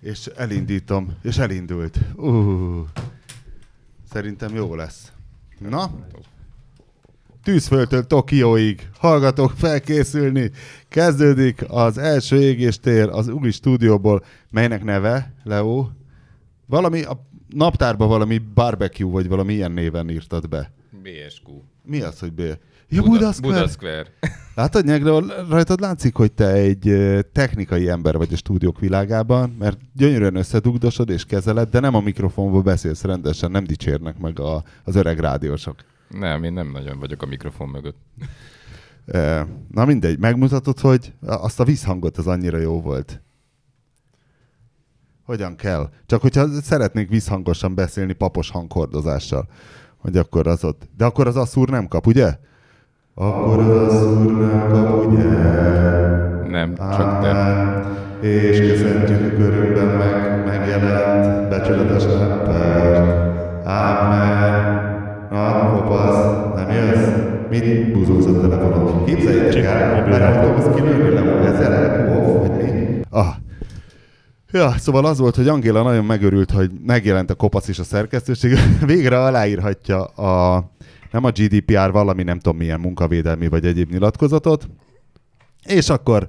És elindítom, és elindult. Uh, szerintem jó lesz. Na? Tűzföldtől Tokióig. Hallgatók felkészülni. Kezdődik az első égéstér az Uli stúdióból, melynek neve, Leo, valami a naptárba valami barbecue, vagy valami ilyen néven írtad be. BSQ. Mi az, hogy B? Ja, Buda, Square. Buda Square. Látod, Nyegre, rajtad látszik, hogy te egy technikai ember vagy a stúdiók világában, mert gyönyörűen összedugdosod és kezeled, de nem a mikrofonból beszélsz rendesen, nem dicsérnek meg a, az öreg rádiósok. Nem, én nem nagyon vagyok a mikrofon mögött. Na mindegy, megmutatod, hogy azt a visszhangot az annyira jó volt. Hogyan kell? Csak hogyha szeretnék visszhangosan beszélni papos hanghordozással, hogy akkor az ott. De akkor az asszúr nem kap, ugye? Akkor az asszúr nem kap, ugye? Nem, csak te. És köszöntjük a körünkben meg, megjelent becsületes ember. Ámen. Na, kopasz, nem jössz? Mit buzulsz a telefonon? Képzeljétek el, mert autóbusz kinőni le, ezzel off, vagy mi? Ah. Ja, szóval az volt, hogy Angéla nagyon megörült, hogy megjelent a kopasz és a szerkesztőség. Végre aláírhatja a, nem a GDPR, valami nem tudom milyen munkavédelmi vagy egyéb nyilatkozatot. És akkor,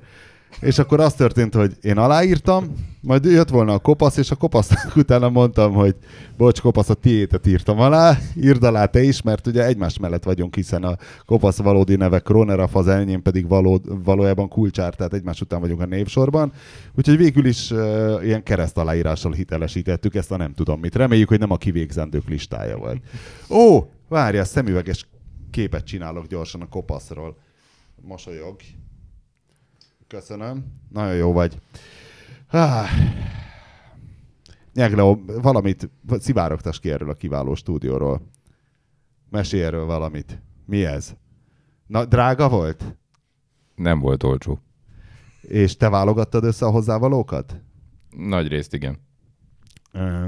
és akkor az történt, hogy én aláírtam, majd jött volna a kopasz, és a kopasznak utána mondtam, hogy bocs, kopasz, a tiétet írtam alá, írd alá te is, mert ugye egymás mellett vagyunk, hiszen a kopasz valódi neve Kroneraf, az enyém pedig való, valójában kulcsár, tehát egymás után vagyunk a névsorban. Úgyhogy végül is uh, ilyen kereszt aláírással hitelesítettük ezt a nem tudom mit. Reméljük, hogy nem a kivégzendők listája volt. Ó, várja, szemüveges képet csinálok gyorsan a kopaszról. Mosolyog. Köszönöm. Nagyon jó vagy. Ah. Nyegleo, valamit szivárogtas ki erről a kiváló stúdióról. Mesélj erről valamit. Mi ez? Na, drága volt? Nem volt olcsó. És te válogattad össze a hozzávalókat? Nagy részt igen. Ö,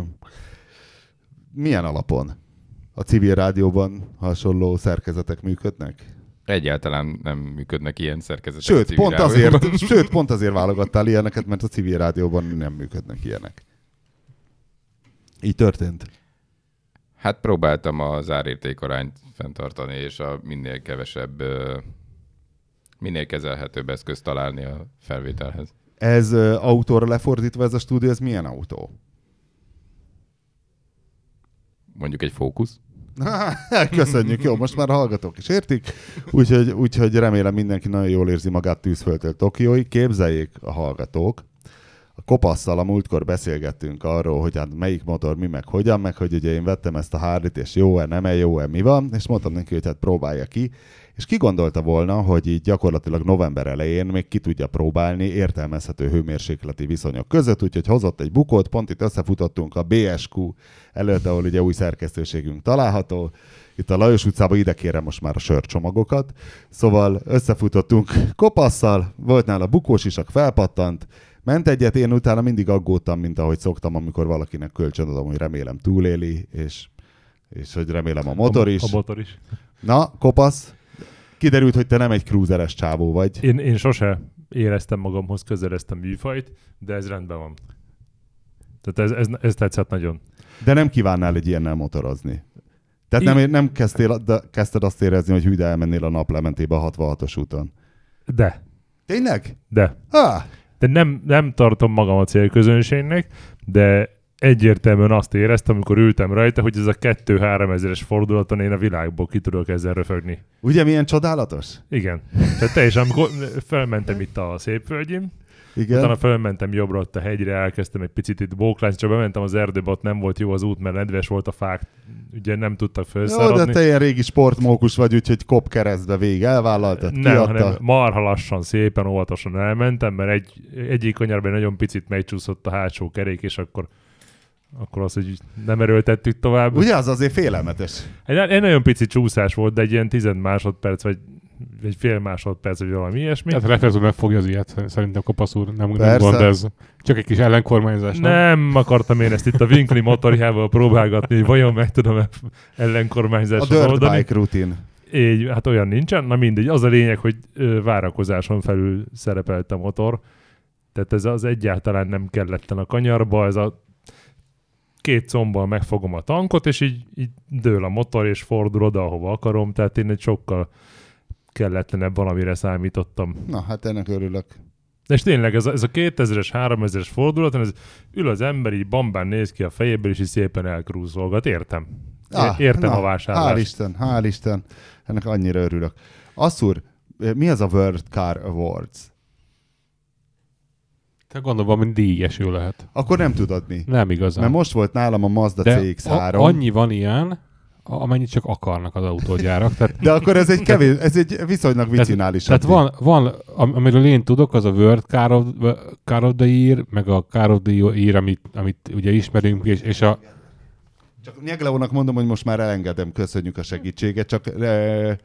Milyen alapon? A civil rádióban hasonló szerkezetek működnek? Egyáltalán nem működnek ilyen szerkezetek. Sőt, pont rádióban. azért, sőt, pont azért válogattál ilyeneket, mert a civil rádióban nem működnek ilyenek. Így történt. Hát próbáltam az árértékarányt fenntartani, és a minél kevesebb, minél kezelhetőbb eszközt találni a felvételhez. Ez autóra lefordítva ez a stúdió, ez milyen autó? Mondjuk egy fókusz. Köszönjük, jó, most már hallgatók is értik, úgyhogy, úgyhogy remélem mindenki nagyon jól érzi magát tűzföldtől Tokióig. Képzeljék a hallgatók, a kopasszal a múltkor beszélgettünk arról, hogy hát melyik motor mi meg hogyan, meg hogy ugye én vettem ezt a Harley-t, és jó-e, nem-e, jó-e, mi van, és mondtam neki, hogy hát próbálja ki, és ki gondolta volna, hogy így gyakorlatilag november elején még ki tudja próbálni értelmezhető hőmérsékleti viszonyok között, úgyhogy hozott egy bukót, pont itt összefutottunk a BSQ előtt, ahol ugye új szerkesztőségünk található, itt a Lajos utcában ide kérem most már a sörcsomagokat. Szóval összefutottunk kopasszal, volt nála bukós isak, felpattant, ment egyet, én utána mindig aggódtam, mint ahogy szoktam, amikor valakinek kölcsönadom, hogy remélem túléli, és, és hogy remélem a motor is. A, a motor is. Na, kopasz, kiderült, hogy te nem egy cruiseres csávó vagy. Én, én sose éreztem magamhoz közel ezt a műfajt, de ez rendben van. Tehát ez, ez, ez tetszett nagyon. De nem kívánnál egy ilyennel motorozni. Tehát nem, nem kezdtél, de kezdted azt érezni, hogy hű, de elmennél a naplementébe a 66-os úton. De, Tényleg? de. Ah, De nem, nem tartom magam a célközönségnek, de egyértelműen azt éreztem, amikor ültem rajta, hogy ez a 2-3 ezeres fordulaton én a világból ki tudok ezzel röfögni. ugye milyen csodálatos? Igen. Tehát teljesen, amikor felmentem itt a Szépvölgyim, Igen. utána felmentem jobbra ott a hegyre, elkezdtem egy picit itt bóklásni, csak bementem az erdőbe, ott nem volt jó az út, mert nedves volt a fák, ugye nem tudtak Jó, de felszáradni. te ilyen régi sportmókus vagy, úgyhogy kop keresztbe végig elvállaltad, nem, kiadta. hanem marha lassan, szépen, óvatosan elmentem, mert egy, egyik kanyarban nagyon picit megcsúszott a hátsó kerék, és akkor akkor az, hogy nem erőltettük tovább. Ugye az azért félelmetes. Egy, egy nagyon pici csúszás volt, de egy ilyen 10 másodperc, vagy egy fél másodperc, vagy valami ilyesmi. Tehát Reflex úr megfogja az ilyet, szerintem Kopasz úr nem, nem Persze. gond ez. Csak egy kis ellenkormányzás, nem? Nem akartam én ezt itt a Winkli motorjával próbálgatni, hogy vajon meg tudom-e A ellenkormányzáson dirt oldani. bike rutin. Így, hát olyan nincsen. Na mindegy, az a lényeg, hogy várakozáson felül szerepelt a motor, Tehát ez az egyáltalán nem kelletten a kanyarba, ez a két combbal megfogom a tankot, és így, így dől a motor, és fordul oda, ahova akarom, tehát én egy sokkal kelletlenebb valamire számítottam. Na, hát ennek örülök. És tényleg ez a, ez a 2000-es, 3000-es fordulaton, ez ül az ember, így bambán néz ki a fejéből, és így szépen elkrúzolgat. Értem. Ah, Értem na, a vásárlást. Hál' Isten, hál' Isten. Ennek annyira örülök. Asszúr, mi az a World Car Awards? Te gondolom, hogy díjeső lehet. Akkor nem tudod mi. Nem igazán. Mert most volt nálam a Mazda De CX-3. a- annyi van ilyen, amennyit csak akarnak az autógyárak. Tehát, De akkor ez egy kevés, ez egy viszonylag vicinálisabb. tehát van, van, am- amiről én tudok, az a World Car of, Car of the Year, meg a Car of the Year, amit, amit ugye ismerünk, és, és a, Csak Nyegleónak mondom, hogy most már elengedem, köszönjük a segítséget, csak e,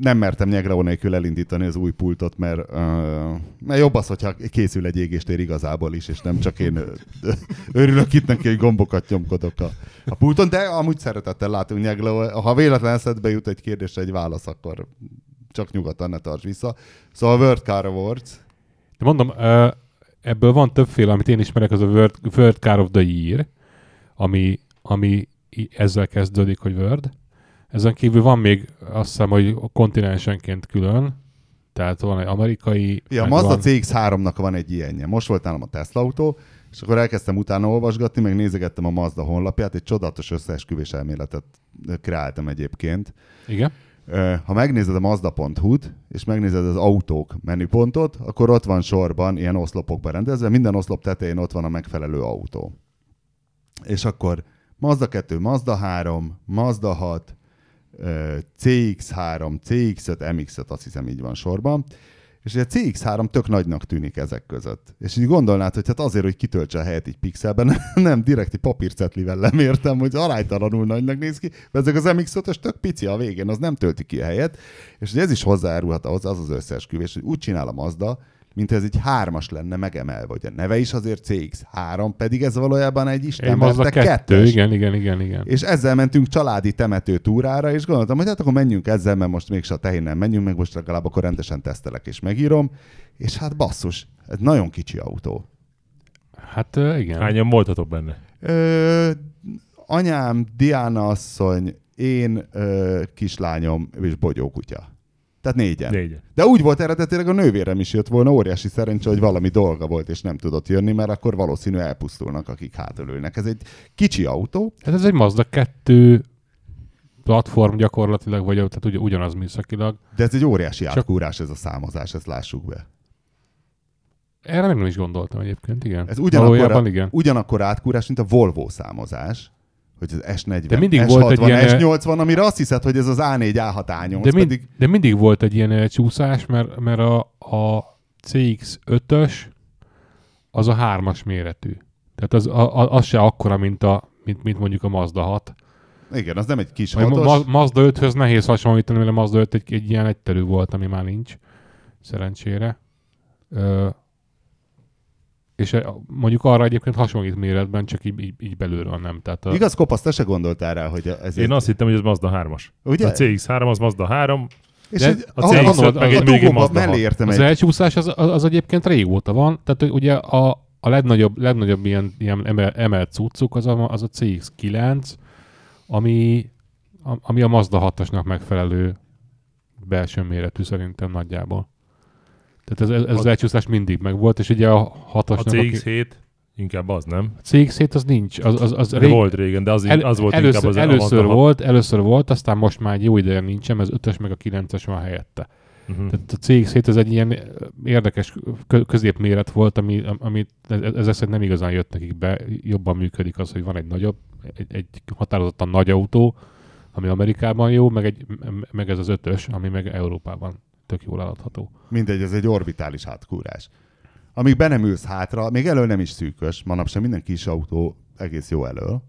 nem mertem Nyegleó nélkül elindítani az új pultot, mert, e, mert jobb az, hogyha készül egy égéstér igazából is, és nem csak én örülök itt neki, hogy gombokat nyomkodok a, a pulton, de amúgy szeretettel látunk Nyegleó. Ha véletlen eszedbe jut egy kérdés, egy válasz, akkor csak nyugodtan ne tarts vissza. Szóval a World Car Awards, de mondom, ebből van többféle, amit én ismerek, az a World, World Car of the Year, ami, ami ezzel kezdődik, hogy Word. Ezen kívül van még azt hiszem, hogy kontinensenként külön, tehát van egy amerikai... Ja, a Mazda van- CX-3-nak van egy ilyenje. Most volt nálam a Tesla autó, és akkor elkezdtem utána olvasgatni, meg nézegettem a Mazda honlapját, egy csodatos összeesküvés elméletet kreáltam egyébként. Igen. Ha megnézed a Mazda.hu-t, és megnézed az autók menüpontot, akkor ott van sorban, ilyen oszlopokban rendezve, minden oszlop tetején ott van a megfelelő autó. És akkor Mazda 2, Mazda 3, Mazda 6, ö, CX3, CX5, MX5, azt hiszem így van sorban. És ugye a CX3 tök nagynak tűnik ezek között. És így gondolnád, hogy hát azért, hogy kitöltse a helyet egy pixelben, nem, direkt egy papírcetlivel lemértem, hogy aránytalanul nagynak néz ki, mert ezek az MX5-ös tök pici a végén, az nem tölti ki a helyet. És ugye ez is hozzájárulhat ahhoz, az az összeesküvés, hogy úgy csinál a Mazda, mint ez egy hármas lenne megemelve, hogy a neve is azért CX3, pedig ez valójában egy Isten Mazda verte kettő, kettes. igen, igen, igen, igen. És ezzel mentünk családi temető túrára, és gondoltam, hogy hát akkor menjünk ezzel, mert most mégse a tehén nem menjünk, meg most legalább akkor rendesen tesztelek és megírom. És hát basszus, ez nagyon kicsi autó. Hát igen. Hányan voltatok benne? Ö, anyám, Diana asszony, én, ö, kislányom és Bogyó kutya. Tehát négyen. Négyen. De úgy volt eredetileg, a nővérem is jött volna, óriási szerencse, hogy valami dolga volt, és nem tudott jönni, mert akkor valószínű elpusztulnak, akik hátul ülnek. Ez egy kicsi autó, Hát ez egy Mazda 2 platform gyakorlatilag, vagy tehát ugy- ugyanaz műszakilag. de ez egy óriási Csak- átkúrás ez a számozás, ezt lássuk be. Erre meg nem is gondoltam egyébként, igen. Ez ugyanakkor, Valójában igen. ugyanakkor átkúrás, mint a Volvo számozás, hogy az S40, De mindig S60, volt egy ilyen- S80, amire azt hiszed, hogy ez az A4, A6, A8, De, mind, pedig de mindig volt egy ilyen csúszás, mert, mert a, a CX5-ös az a hármas méretű. Tehát az, a, a, az se akkora, mint, a, mint, mint mondjuk a Mazda 6. igen, az nem egy kis hatos. Ma, Mazda 5-höz nehéz hasonlítani, mert a Mazda 5 egy, egy ilyen egyterű volt, ami már nincs, szerencsére. Ö, és eh, mondjuk arra egyébként hasonlít méretben, csak így, így, így belülről nem. Tehát a, Igaz, kopasz, te se gondoltál rá, hogy ez Én azt hittem, hogy ez Mazda 3-as. Ugye? A CX3 az Mazda 3, és de egy, a a, CX-5 a, meg egy még Mazda mellé 6. értem Az egy... elcsúszás az, az, az egyébként régóta van, tehát hogy ugye a, a legnagyobb, legnagyobb ilyen, ilyen emel, emelt cuccuk az a, az a CX-9, ami, a, ami a Mazda 6-osnak megfelelő belső méretű szerintem nagyjából. Tehát ez, ez, ez az elcsúszás mindig megvolt, és ugye a a 6-osnak... aki- CX7 inkább az, nem? a CX-7 az nincs, az, az, az rég, volt régen, de az, el, az volt először, inkább az először a volt, először volt, aztán most már egy jó ideje nincsen, ez 5-ös meg a 9-es van helyette. Uh-huh. Tehát a CX-7 ez egy ilyen érdekes kö- középméret volt, ami, amit ez- ezek szerint nem igazán jött nekik be. Jobban működik az, hogy van egy nagyobb, egy, egy határozottan nagy autó, ami Amerikában jó, meg, egy, meg ez az ötös, ami meg Európában tök jól eladható. Mindegy, ez egy orbitális átkúrás. Amíg be nem ülsz hátra, még elől nem is szűkös, manapság minden kis autó egész jó elől,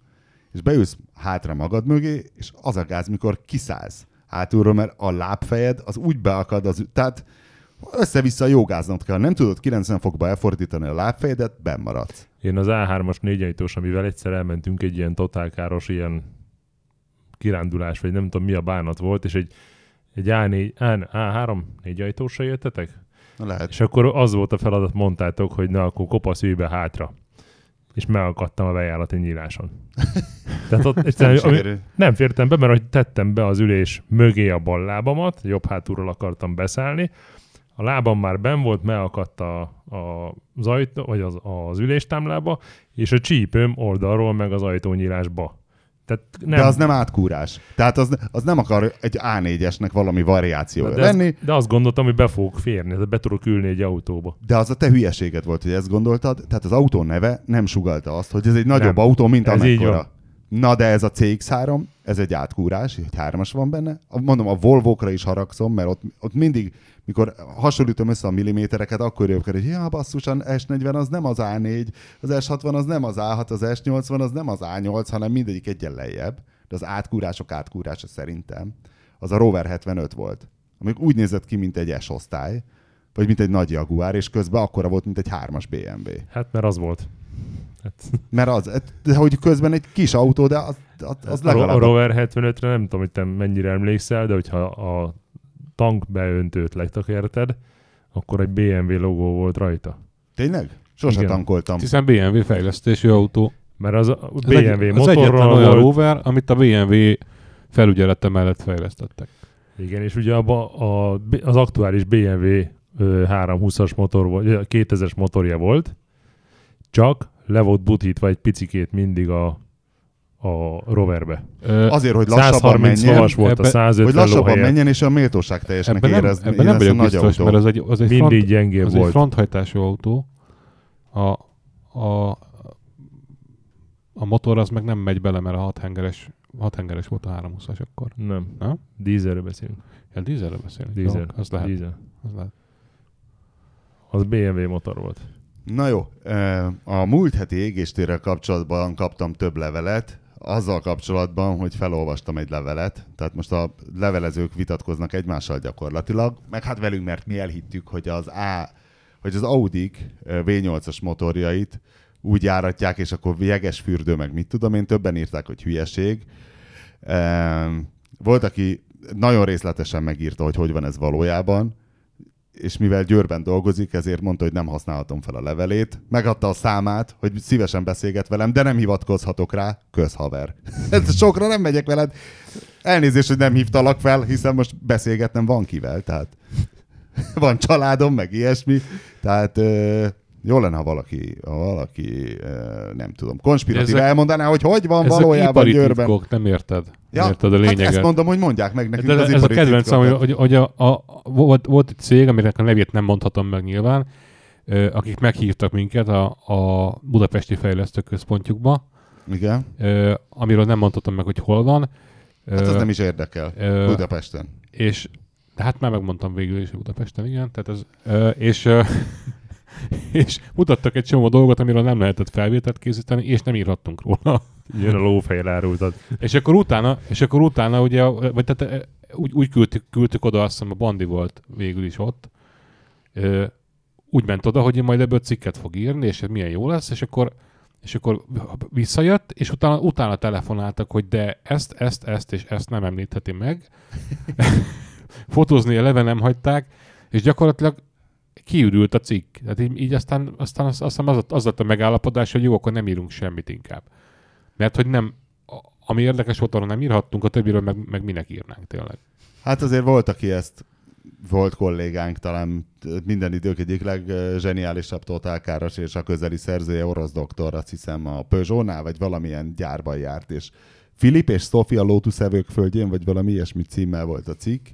és beülsz hátra magad mögé, és az a gáz, mikor kiszállsz hátulról, mert a lábfejed az úgy beakad, az, tehát össze-vissza jogáznod kell. Nem tudod 90 fokba elfordítani a lábfejedet, benn maradsz. Én az A3-as négyajtós, amivel egyszer elmentünk egy ilyen totálkáros ilyen kirándulás, vagy nem tudom mi a bánat volt, és egy, egy A4, A, A3 négyajtósra jöttetek? Na, lehet. És akkor az volt a feladat, mondtátok, hogy na, akkor kopasz ülj be hátra. És megakadtam a bejárati nyíláson. Tehát ott Nem egyszerűen, ami, sikerül. nem fértem be, mert hogy tettem be az ülés mögé a bal lábamat, jobb hátulról akartam beszállni, a lábam már ben volt, megakadt a, a, az, ajtó, vagy az, az üléstámlába, és a csípőm oldalról meg az ajtónyílásba. Tehát nem, De az nem átkúrás. Tehát az, az nem akar egy A4-esnek valami variációja de, ez- lenni, de azt gondoltam, hogy be fogok férni, tehát be tudok ülni egy autóba. de az a te hülyeséged volt, hogy ezt gondoltad. Tehát az autó neve nem sugalta azt, hogy ez egy nagyobb Nem. autó, mint Ez amekkora. Na, de ez a CX-3, ez egy átkúrás, egy hármas van benne. Mondom, a Volvo-kra is haragszom, mert ott, ott mindig, mikor hasonlítom össze a millimétereket, akkor jövök hogy ja, basszus, a S40 az nem az A4, az S60 az nem az A6, az S80 az nem az A8, hanem mindegyik egyen lejjebb. De az átkúrások átkúrása szerintem az a Rover 75 volt. Ami úgy nézett ki, mint egy S-osztály, vagy mint egy nagy Jaguar, és közben akkora volt, mint egy hármas BMW. Hát mert az volt. Hát, Mert az, de hogy közben egy kis autó, de az, az, az legalább... a Rover 75-re nem tudom, hogy te mennyire emlékszel, de hogyha a tank beöntőt letakérted, akkor egy BMW logó volt rajta. Tényleg? Sose Igen. tankoltam. Hiszen BMW fejlesztésű autó. Mert az a BMW egy, az egyetlen motorral olyan rover, amit a BMW felügyelete mellett fejlesztettek. Igen, és ugye abba a, az aktuális BMW ö, 320-as motor, volt, ö, 2000-es motorja volt, csak le volt butítva egy picikét mindig a, a roverbe. Ö, Azért, hogy lassabban 130 menjen, volt a ebbe- 150 hogy lassabban menjen, és a méltóság teljesnek ebben nem, érezni ebben nem a vagyok nagy biztos, autó. mert az egy, az egy, Mindig front, gyengébb az egy volt. fronthajtású autó. A, a, a motor az meg nem megy bele, mert a 6 hengeres, 6 hengeres volt a 320-as akkor. Nem. Nem? Dízelről beszélünk. Ja, dízelről beszélünk. Dízel. Jó, az lehet. Dízel. Az lehet. Az BMW motor volt. Na jó, a múlt heti égéstérrel kapcsolatban kaptam több levelet, azzal kapcsolatban, hogy felolvastam egy levelet, tehát most a levelezők vitatkoznak egymással gyakorlatilag, meg hát velünk, mert mi elhittük, hogy az A, hogy az Audi V8-as motorjait úgy járatják, és akkor jeges fürdő, meg mit tudom én, többen írták, hogy hülyeség. Volt, aki nagyon részletesen megírta, hogy hogy van ez valójában, és mivel Győrben dolgozik, ezért mondta, hogy nem használhatom fel a levelét. Megadta a számát, hogy szívesen beszélget velem, de nem hivatkozhatok rá, közhaver. Ez Sokra nem megyek veled. Elnézést, hogy nem hívtalak fel, hiszen most beszélgetnem van kivel, tehát van családom, meg ilyesmi. Tehát jó lenne, ha valaki, ha valaki nem tudom, konspiratív Ezek- elmondaná, hogy hogy van Ezek valójában ipari Győrben. titkok, nem érted? Ja, nem érted a hát lényeget. ezt mondom, hogy mondják meg nekünk De az ez a ipari kedvencem, hogy, hogy, hogy a, a, volt, volt egy cég, aminek a nevét nem mondhatom meg nyilván, akik meghívtak minket a, a budapesti fejlesztőközpontjukba, Igen, ö, amiről nem mondhatom meg, hogy hol van. hát az nem is érdekel. Budapesten. És de hát már megmondtam végül is Budapesten, igen. Tehát ez, és, és mutattak egy csomó dolgot, amiről nem lehetett felvételt készíteni, és nem írhattunk róla. Jön a lófej elárultad. És akkor utána, és akkor utána ugye, vagy tehát eh, úgy, úgy küldtük, küldtük oda, azt hiszem a Bandi volt végül is ott, Ö, úgy ment oda, hogy majd ebből cikket fog írni, és ez milyen jó lesz, és akkor, és akkor visszajött, és utána, utána telefonáltak, hogy de ezt, ezt, ezt és ezt nem említheti meg. Fotózni eleve nem hagyták, és gyakorlatilag kiürült a cikk. Tehát így, így aztán, aztán azt, azt hiszem az, az lett a megállapodás, hogy jó, akkor nem írunk semmit inkább. Mert hogy nem, ami érdekes volt, arra nem írhattunk, a többiről meg, meg minek írnánk tényleg. Hát azért volt, aki ezt volt kollégánk, talán minden idők egyik legzseniálisabb totálkáros és a közeli szerzője, orosz doktor, azt hiszem a Peugeot-nál, vagy valamilyen gyárban járt, és Filip és Sofia Lotus evők földjén, vagy valami ilyesmi címmel volt a cikk.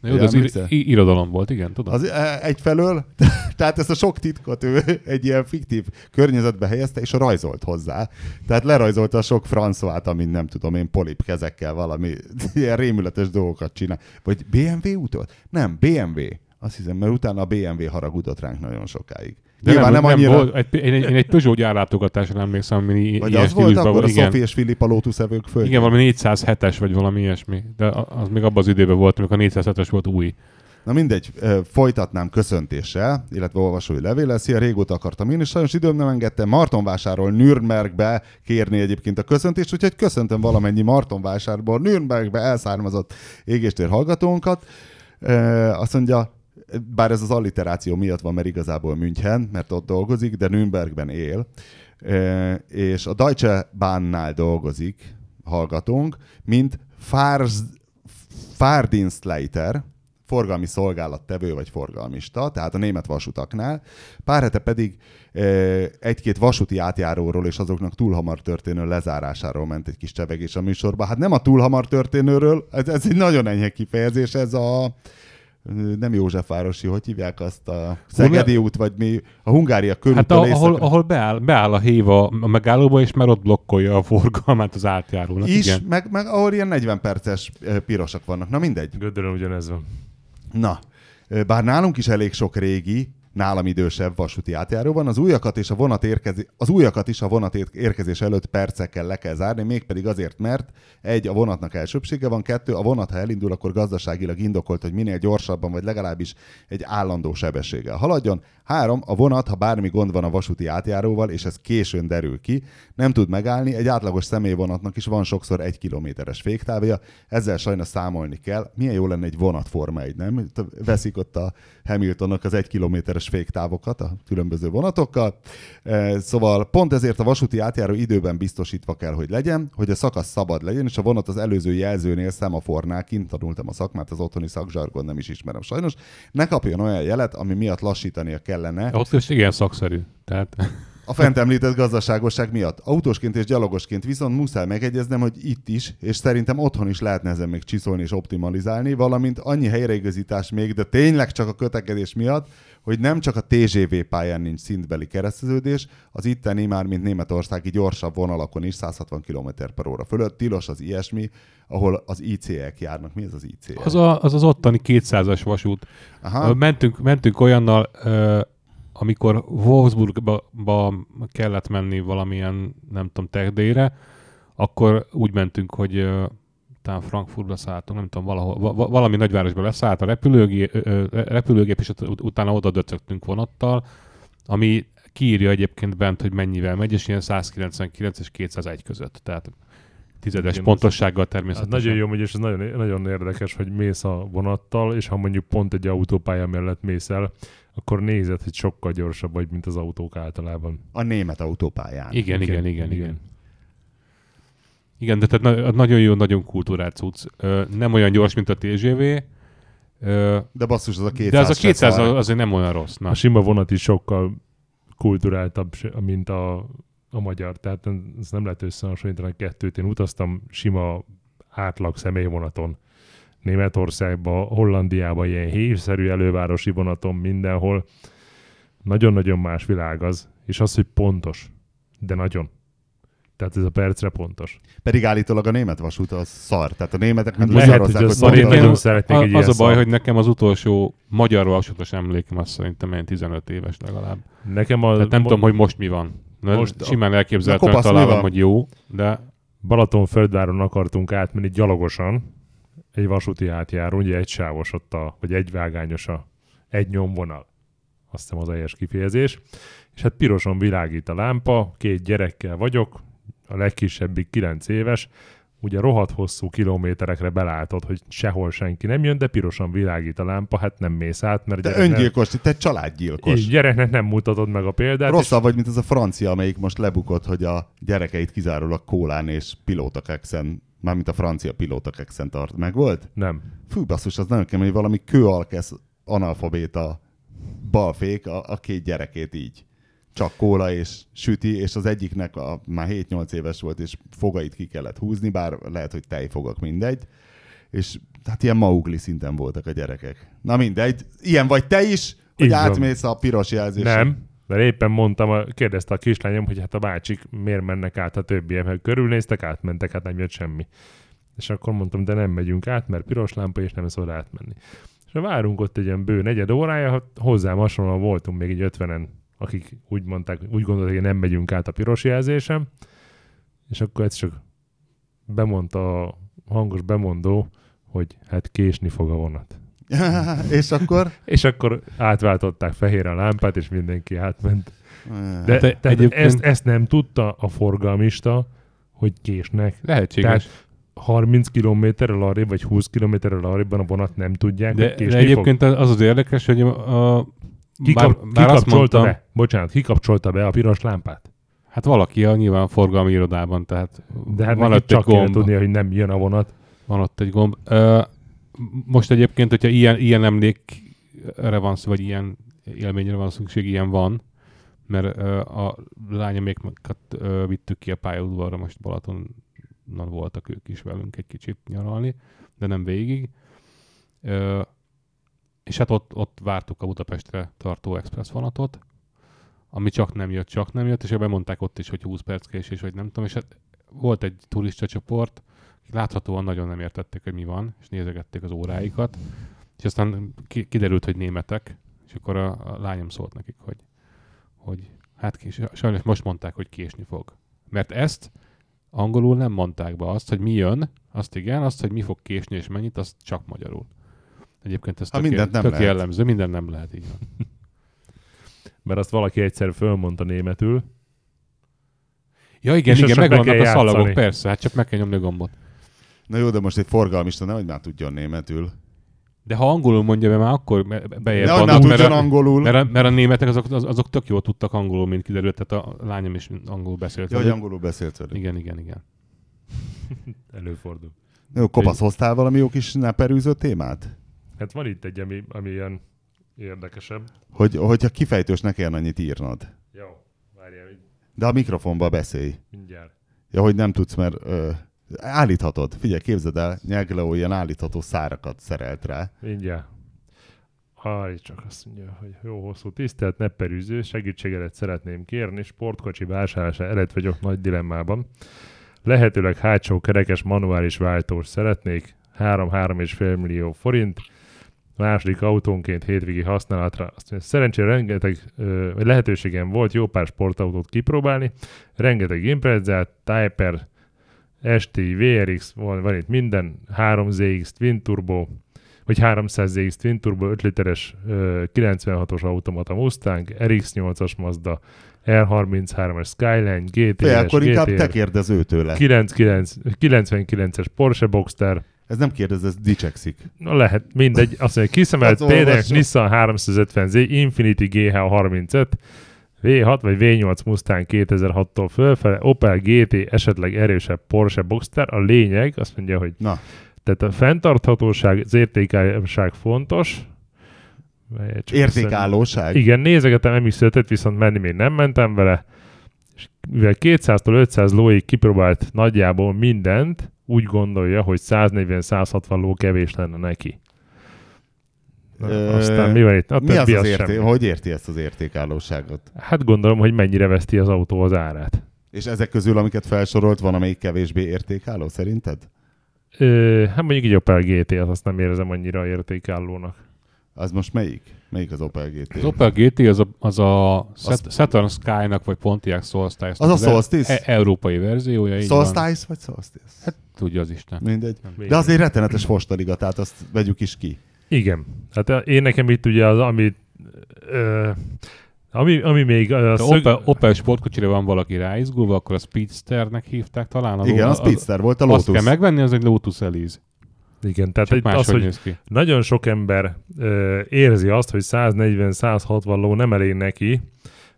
Na jó, de az ir- irodalom volt, igen, tudom. Az e, egyfelől, tehát ezt a sok titkot ő egy ilyen fiktív környezetbe helyezte, és rajzolt hozzá. Tehát lerajzolta a sok François-t, amin nem tudom én, polip kezekkel valami ilyen rémületes dolgokat csinál. Vagy BMW utolt? Nem, BMW. Azt hiszem, mert utána a BMW haragudott ránk nagyon sokáig. De Nyilván nem, annyira... volt, egy, én, egy, én egy Peugeot gyárlátogatásra emlékszem, ami vagy ilyen az volt akkor a igen. Sophie és Filip a Lotus evők földjén? Igen, valami 407-es, vagy valami ilyesmi. De az még abban az időben volt, amikor a 407-es volt új. Na mindegy, folytatnám köszöntéssel, illetve olvasói levéllel. Szia, régóta akartam én, és sajnos időm nem engedte Martonvásárról Nürnbergbe kérni egyébként a köszöntést, úgyhogy köszöntöm valamennyi Martonvásárból Nürnbergbe elszármazott égéstér hallgatónkat. Azt mondja, bár ez az alliteráció miatt van, mert igazából München, mert ott dolgozik, de Nürnbergben él, Ö, és a Deutsche Bahnnál dolgozik, hallgatónk, mint Fars, Fahrdienstleiter, forgalmi szolgálattevő vagy forgalmista, tehát a német vasutaknál. Pár hete pedig e, egy-két vasúti átjáróról és azoknak túl hamar történő lezárásáról ment egy kis csevegés a műsorban. Hát nem a túl hamar történőről, ez, ez egy nagyon enyhe kifejezés, ez a nem Józsefvárosi, hogy hívják azt a Szegedi út, vagy mi, a Hungária körúttól Hát a, ahol, ahol beáll, beáll a héva a megállóba, és már ott blokkolja a forgalmát az átjárónak. is, Igen. meg, meg ahol ilyen 40 perces ö, pirosak vannak. Na mindegy. Gödörön ugyanez van. Na, ö, bár nálunk is elég sok régi, nálam idősebb vasúti átjáró van, az újakat, és a vonat érkezi, az újakat is a vonat ér- érkezés előtt percekkel le kell zárni, mégpedig azért, mert egy, a vonatnak elsőbsége van, kettő, a vonat, ha elindul, akkor gazdaságilag indokolt, hogy minél gyorsabban, vagy legalábbis egy állandó sebességgel haladjon. Három, a vonat, ha bármi gond van a vasúti átjáróval, és ez későn derül ki, nem tud megállni, egy átlagos személyvonatnak is van sokszor egy kilométeres féktávja, ezzel sajnos számolni kell. Milyen jó lenne egy vonatforma egy, nem? Veszik ott a Hamiltonok az egy kilométeres féktávokat a különböző vonatokkal. E, Szóval pont ezért a vasúti átjáró időben biztosítva kell, hogy legyen, hogy a szakasz szabad legyen, és a vonat az előző jelzőnél szemafornál, kint tanultam a szakmát, az otthoni szakzsargon nem is ismerem sajnos, ne kapjon olyan jelet, ami miatt lassítania kellene, Ott is igen szakszerű. Tehát a fent említett gazdaságosság miatt. Autósként és gyalogosként viszont muszáj megegyeznem, hogy itt is, és szerintem otthon is lehetne ezen még csiszolni és optimalizálni, valamint annyi helyreigazítás még, de tényleg csak a kötekedés miatt, hogy nem csak a TGV pályán nincs szintbeli kereszteződés, az itteni már, mint Németországi gyorsabb vonalakon is 160 km per óra fölött. Tilos az ilyesmi, ahol az IC-ek járnak. Mi ez az IC? az a, az, az ottani 200-as vasút. Aha. Mentünk, mentünk olyannal, amikor Wolfsburgba ba kellett menni valamilyen, nem tudom, techdére, akkor úgy mentünk, hogy talán Frankfurtba szálltunk, nem tudom, valahol, va- va- valami nagyvárosba leszállt a repülőgép, ö, repülőgép és ut- utána oda döcögtünk vonattal, ami kiírja egyébként bent, hogy mennyivel megy, és ilyen 199 és 201 között. Tehát tizedes Igen, pontossággal Az természetesen. nagyon jó, hogy és ez nagyon, nagyon érdekes, hogy mész a vonattal, és ha mondjuk pont egy autópálya mellett mész el, akkor nézed, hogy sokkal gyorsabb vagy, mint az autók általában. A német autópályán. Igen, igen, igen, igen. Igen, de tehát na- nagyon jó, nagyon kultúrált cucc. Ö, nem olyan gyors, mint a TGV, ö, De basszus, az a 200 de az a se 200 szar. azért nem olyan rossz. Na. A sima vonat is sokkal kulturáltabb, mint a, a magyar. Tehát ez nem lehet összehasonlítani a kettőt. Én utaztam sima átlag személyvonaton. Németországba, Hollandiába ilyen hívszerű elővárosi vonaton mindenhol. Nagyon-nagyon más világ az, és az, hogy pontos, de nagyon. Tehát ez a percre pontos. Pedig állítólag a német vasút az szar. Tehát a németek meg Lehet, hogy az hogy szar, én az- szeretnék a, egy az a baj, szar. hogy nekem az utolsó magyar vasutas emlékem az szerintem ilyen 15 éves legalább. Nekem a, Tehát nem tudom, hogy most mi van. Na, Most simán elképzelhetően találom, hogy jó, de Balatonföldváron akartunk átmenni gyalogosan, egy vasúti átjáró, ugye egy sávos ott a, vagy egy vágányos a, egy nyomvonal. Azt hiszem az a helyes kifejezés. És hát pirosan világít a lámpa, két gyerekkel vagyok, a legkisebbik 9 éves, ugye rohadt hosszú kilométerekre belátod, hogy sehol senki nem jön, de pirosan világít a lámpa, hát nem mész át, mert Te öngyilkos, te családgyilkos. így, gyereknek nem mutatod meg a példát. Rosszabb vagy, mint az a francia, amelyik most lebukott, hogy a gyerekeit kizárólag kólán és pilótakexen, mármint a francia pilótakexen tart. Meg volt? És nem. Fú, basszus, az nagyon kemény, valami kőalkesz analfabéta balfék a, a két gyerekét így. Csak kóla és süti, és az egyiknek a, már 7-8 éves volt, és fogait ki kellett húzni, bár lehet, hogy tejfogak, mindegy. És hát ilyen maugli szinten voltak a gyerekek. Na mindegy, ilyen vagy te is, hogy Így van. átmész a piros jelzésen. Nem, mert éppen mondtam, kérdezte a kislányom, hogy hát a bácsik miért mennek át a többiek, mert körülnéztek, átmentek, hát nem jött semmi. És akkor mondtam, de nem megyünk át, mert piros lámpa, és nem szabad átmenni. És várunk ott egy ilyen bő negyed órája, hát hozzám hasonlóan voltunk még egy ötvenen, akik úgy mondták, úgy gondolták, hogy nem megyünk át a piros jelzésem, és akkor ez csak bemondta a hangos bemondó, hogy hát késni fog a vonat. és akkor? És akkor átváltották fehérre a lámpát, és mindenki átment. De, Hát tehát egyébként- ezt, ezt nem tudta a forgalmista, hogy késnek. lehetséges. Tehát 30 kilométerrel arrébb, vagy 20 kilométerrel arrébbban a vonat nem tudják, De, hogy de késni fog. egyébként az az érdekes, hogy a, a Kikap, bár, bár azt kikapcsolta mondtam, be, bocsánat, kikapcsolta be a piros lámpát. hát valaki a nyilván forgalmi irodában, tehát De hát van ott egy csak kell gomb. tudnia, hogy nem jön a vonat. Van ott egy gomb. Ö, most egyébként, hogyha ilyen, ilyen emlékre van szó, vagy ilyen élményre van szükség, ilyen van, mert ö, a lányomékat ö, vittük ki a pályaudvarra, most Balatonon voltak ők is velünk egy kicsit nyaralni, de nem végig. Ö, és hát ott, ott vártuk a Budapestre tartó express vonatot, ami csak nem jött, csak nem jött, és ebben mondták ott is, hogy 20 perc késés, vagy nem tudom, és hát volt egy turista csoport, láthatóan nagyon nem értették, hogy mi van, és nézegették az óráikat, és aztán ki- kiderült, hogy németek, és akkor a, a lányom szólt nekik, hogy, hogy hát kés, sajnos most mondták, hogy késni fog. Mert ezt angolul nem mondták be azt, hogy mi jön, azt igen, azt, hogy mi fog késni és mennyit, azt csak magyarul. Egyébként ez Ha tök, mindent nem tök lehet. jellemző, minden nem lehet így van. Mert azt valaki egyszer fölmondta németül. Ja igen, És igen, megvannak a szalagok, játszani. persze, hát csak meg kell nyomni a gombot. Na jó, de most egy forgalmista nehogy már tudjon németül. De ha angolul mondja be, már akkor be- bejebb vannak, mert, a, angolul. mert, a, mert a németek azok, az- azok tök jól tudtak angolul, mint kiderült, tehát a lányom is angolul beszélt. Ja, hogy velük. angolul beszélt velük. Igen, igen, igen. Előfordul. Jó, kopasz, hoztál valami jó kis neperűző témát? Hát van itt egy, ami, ami ilyen érdekesebb. Hogy, hogyha kifejtős ne kelljen annyit írnod. Jó, várjál, így De a mikrofonba beszélj. mindjárt. Ja, hogy nem tudsz, mert ö, állíthatod. Figyelj, képzeld el, Nyelgleó ilyen állítható szárakat szerelt rá. Mindjárt. Aj, csak azt mondja, hogy jó hosszú tisztelt nepperűző, segítségedet szeretném kérni, sportkocsi vásárlása előtt vagyok nagy dilemmában. Lehetőleg hátsó kerekes manuális váltós szeretnék, 3-3,5 millió forint, második autónként hétvégi használatra. Szerencsére rengeteg ö, lehetőségem volt jó pár sportautót kipróbálni, rengeteg Imprezát, Typer, ST, VRX, van, van itt minden, 3ZX, Twin Turbo, vagy 300 ZX Twin Turbo 5 literes ö, 96-os automata Mustang, RX8-as Mazda, R33-as Skyline, Fé, GTS, akkor inkább te GTR, kérdez őtőle. 99, 99-es Porsche Boxster, Ez nem kérdez, ez dicsekszik. Na lehet, mindegy. Azt mondja, kiszemelt például. Nissan 350Z, Infinity GH35, V6 vagy V8 Mustang 2006-tól fölfele, Opel GT, esetleg erősebb Porsche Boxster. A lényeg, azt mondja, hogy Na, tehát a fenntarthatóság, az értékálóság fontos. Értékállóság. igen, nézegetem MX-5-et, viszont menni még nem mentem vele. És mivel 200-tól 500 lóig kipróbált nagyjából mindent, úgy gondolja, hogy 140-160 ló kevés lenne neki. Na, Ö, aztán mi van itt? A Mi az az az érté- semmi. hogy érti ezt az értékállóságot? Hát gondolom, hogy mennyire veszti az autó az árát. És ezek közül, amiket felsorolt, van amelyik kevésbé értékálló, szerinted? Ö, hát mondjuk így Opel GT, az azt nem érzem annyira értékállónak. Az most melyik? Melyik az Opel GT? Az Opel GT az a, az a Sat- Saturn Sky-nak, vagy Pontiac Solstice. Az a Solstice? E- európai verziója. Solstice vagy Solstice? Hát tudja az Isten. Mindegy. De azért rettenetes fostaliga, tehát azt vegyük is ki. Igen. Hát én nekem itt ugye az, ami, ö, ami, ami még a szög... Opel, Opel sportkocsira van valaki ráizgulva, akkor a Speedsternek hívták talán. Igen, a az- Speedster volt a Azt kell Lotus. megvenni, az egy Lotus Elise. Igen, tehát egy, az, hogy ki. nagyon sok ember ö, érzi azt, hogy 140-160 ló nem elég neki,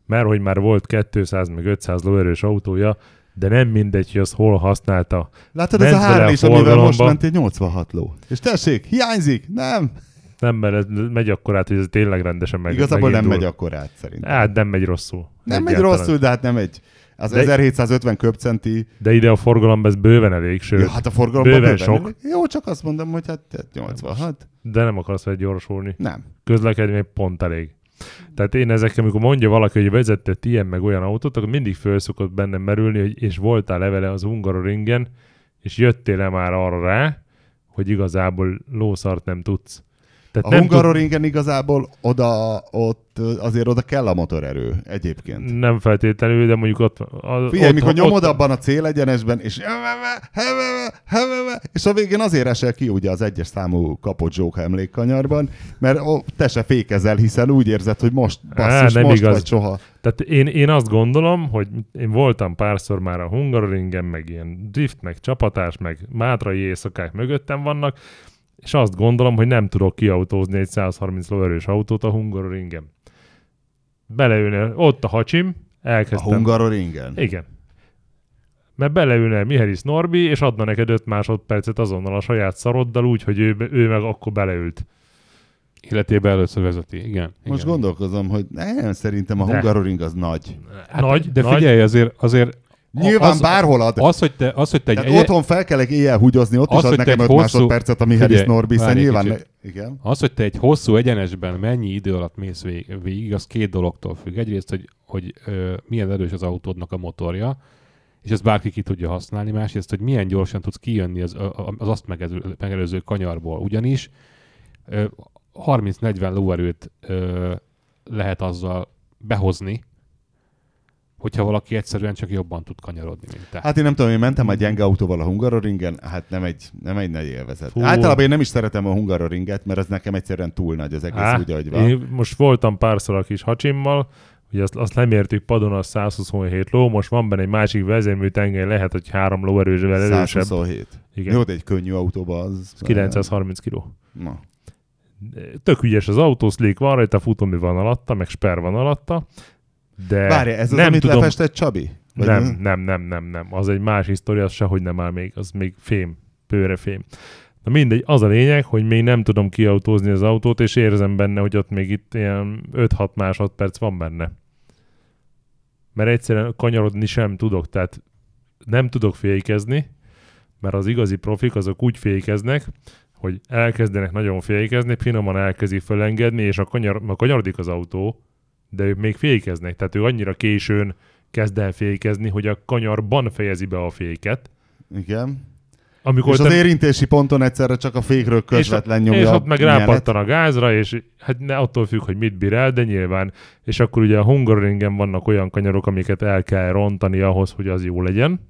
mert hogy már volt 200 meg 500 lóerős autója, de nem mindegy, hogy azt hol használta. Látod, ez a Ment Harley is, amivel most forgalomba. mentél 86 ló. És tessék, hiányzik? Nem. Nem, mert ez megy akkor át, hogy ez tényleg rendesen meg, Igazából nem megindul. megy akkor át, szerintem. Hát nem megy rosszul. nem megy Egyáltalán. rosszul, de hát nem megy. Az De- 1750 köbcenti, De ide a forgalomba ez bőven elég, sőt, ja, hát a forgalomban bőven bőven sok. Jó, csak azt mondom, hogy hát 86. de nem akarsz vele gyorsulni. Nem. közlekedni pont elég. Tehát én ezekkel, amikor mondja valaki, hogy vezetett ilyen meg olyan autót, akkor mindig föl szokott bennem merülni, hogy és voltál levele az Hungaroringen, és jöttél-e már arra rá, hogy igazából lószart nem tudsz. Tehát A nem tud- Hungaroringen igazából oda, ott azért oda kell a motorerő egyébként. Nem feltétlenül, de mondjuk ott... A, Figyelj, ott, mikor nyomod ott, abban a célegyenesben, és és a végén azért esel ki ugye az egyes számú kapott zsóka emlékkanyarban, mert ó, te se fékezel, hiszen úgy érzed, hogy most basszus, nem most igaz. vagy soha. Tehát én, én azt gondolom, hogy én voltam párszor már a Hungaroringen, meg ilyen drift, meg csapatás, meg mátrai éjszakák mögöttem vannak, és azt gondolom, hogy nem tudok kiautózni egy 130 lóerős autót a Hungaroringen. Beleülne, ott a hacsim, A elkezdtem. Hungaroringen? Igen. Mert beleülne Mihelis Norbi, és adna neked 5 másodpercet azonnal a saját szaroddal, úgy, hogy ő, ő meg akkor beleült. Életében először vezeti, igen. Most igen. gondolkozom, hogy nem, szerintem a De. Hungaroring az nagy. Hát, nagy, De nagy, figyelj, azért, azért Nyilván az, bárhol ad. az, hogy te, az, hogy te egy, Tehát egy, otthon fel kellek éjjel húgyozni, ott Az, is ad nekem egy 5 hosszú- másodpercet a Mihály Figyelj, Norbi, hiszen várj egy nyilván... Ne... kicsit. Igen. Az, hogy te egy hosszú egyenesben mennyi idő alatt mész végig, végig az két dologtól függ. Egyrészt, hogy, hogy ö, milyen erős az autódnak a motorja, és ezt bárki ki tudja használni. Másrészt, hogy milyen gyorsan tudsz kijönni az, az azt megelő- megelőző kanyarból. Ugyanis ö, 30-40 lóerőt lehet azzal behozni, hogyha valaki egyszerűen csak jobban tud kanyarodni, mint te. Hát én nem tudom, én mentem egy gyenge autóval a Hungaroringen, hát nem egy, nem egy nagy élvezet. Fú. Általában én nem is szeretem a Hungaroringet, mert ez nekem egyszerűen túl nagy az egész Á, úgy, ahogy van. Én most voltam párszor a kis hacsimmal, ugye azt, azt lemértük padon, az 127 ló, most van benne egy másik vezérmű tengely, lehet, hogy három ló erősvel erősebb. 127. Igen, Jó, de egy könnyű autóban az... 930 kg. Na. Tök ügyes az autó, slick van rajta, futómű van alatta, meg sper van alatta, de Várja, ez az, nem amit tudom, lefestett Csabi? Vagy nem, nem, nem, nem, nem. Az egy más historia, az sehogy nem áll még, az még fém, pőrefém. Na mindegy, az a lényeg, hogy még nem tudom kiautózni az autót, és érzem benne, hogy ott még itt ilyen 5-6 másodperc van benne. Mert egyszerűen kanyarodni sem tudok, tehát nem tudok fékezni, mert az igazi profik azok úgy fékeznek, hogy elkezdenek nagyon fékezni, finoman elkezdik fölengedni, és a, kanyar, a kanyarodik az autó, de ők még fékeznek, tehát ő annyira későn kezd el fékezni, hogy a kanyarban fejezi be a féket. Igen. Amikor És te- az érintési ponton egyszerre csak a fékről közvetlen és, nyomja és ott meg rápattan a gázra, és hát ne attól függ, hogy mit bír el, de nyilván. És akkor ugye a Hungaroringen vannak olyan kanyarok, amiket el kell rontani ahhoz, hogy az jó legyen,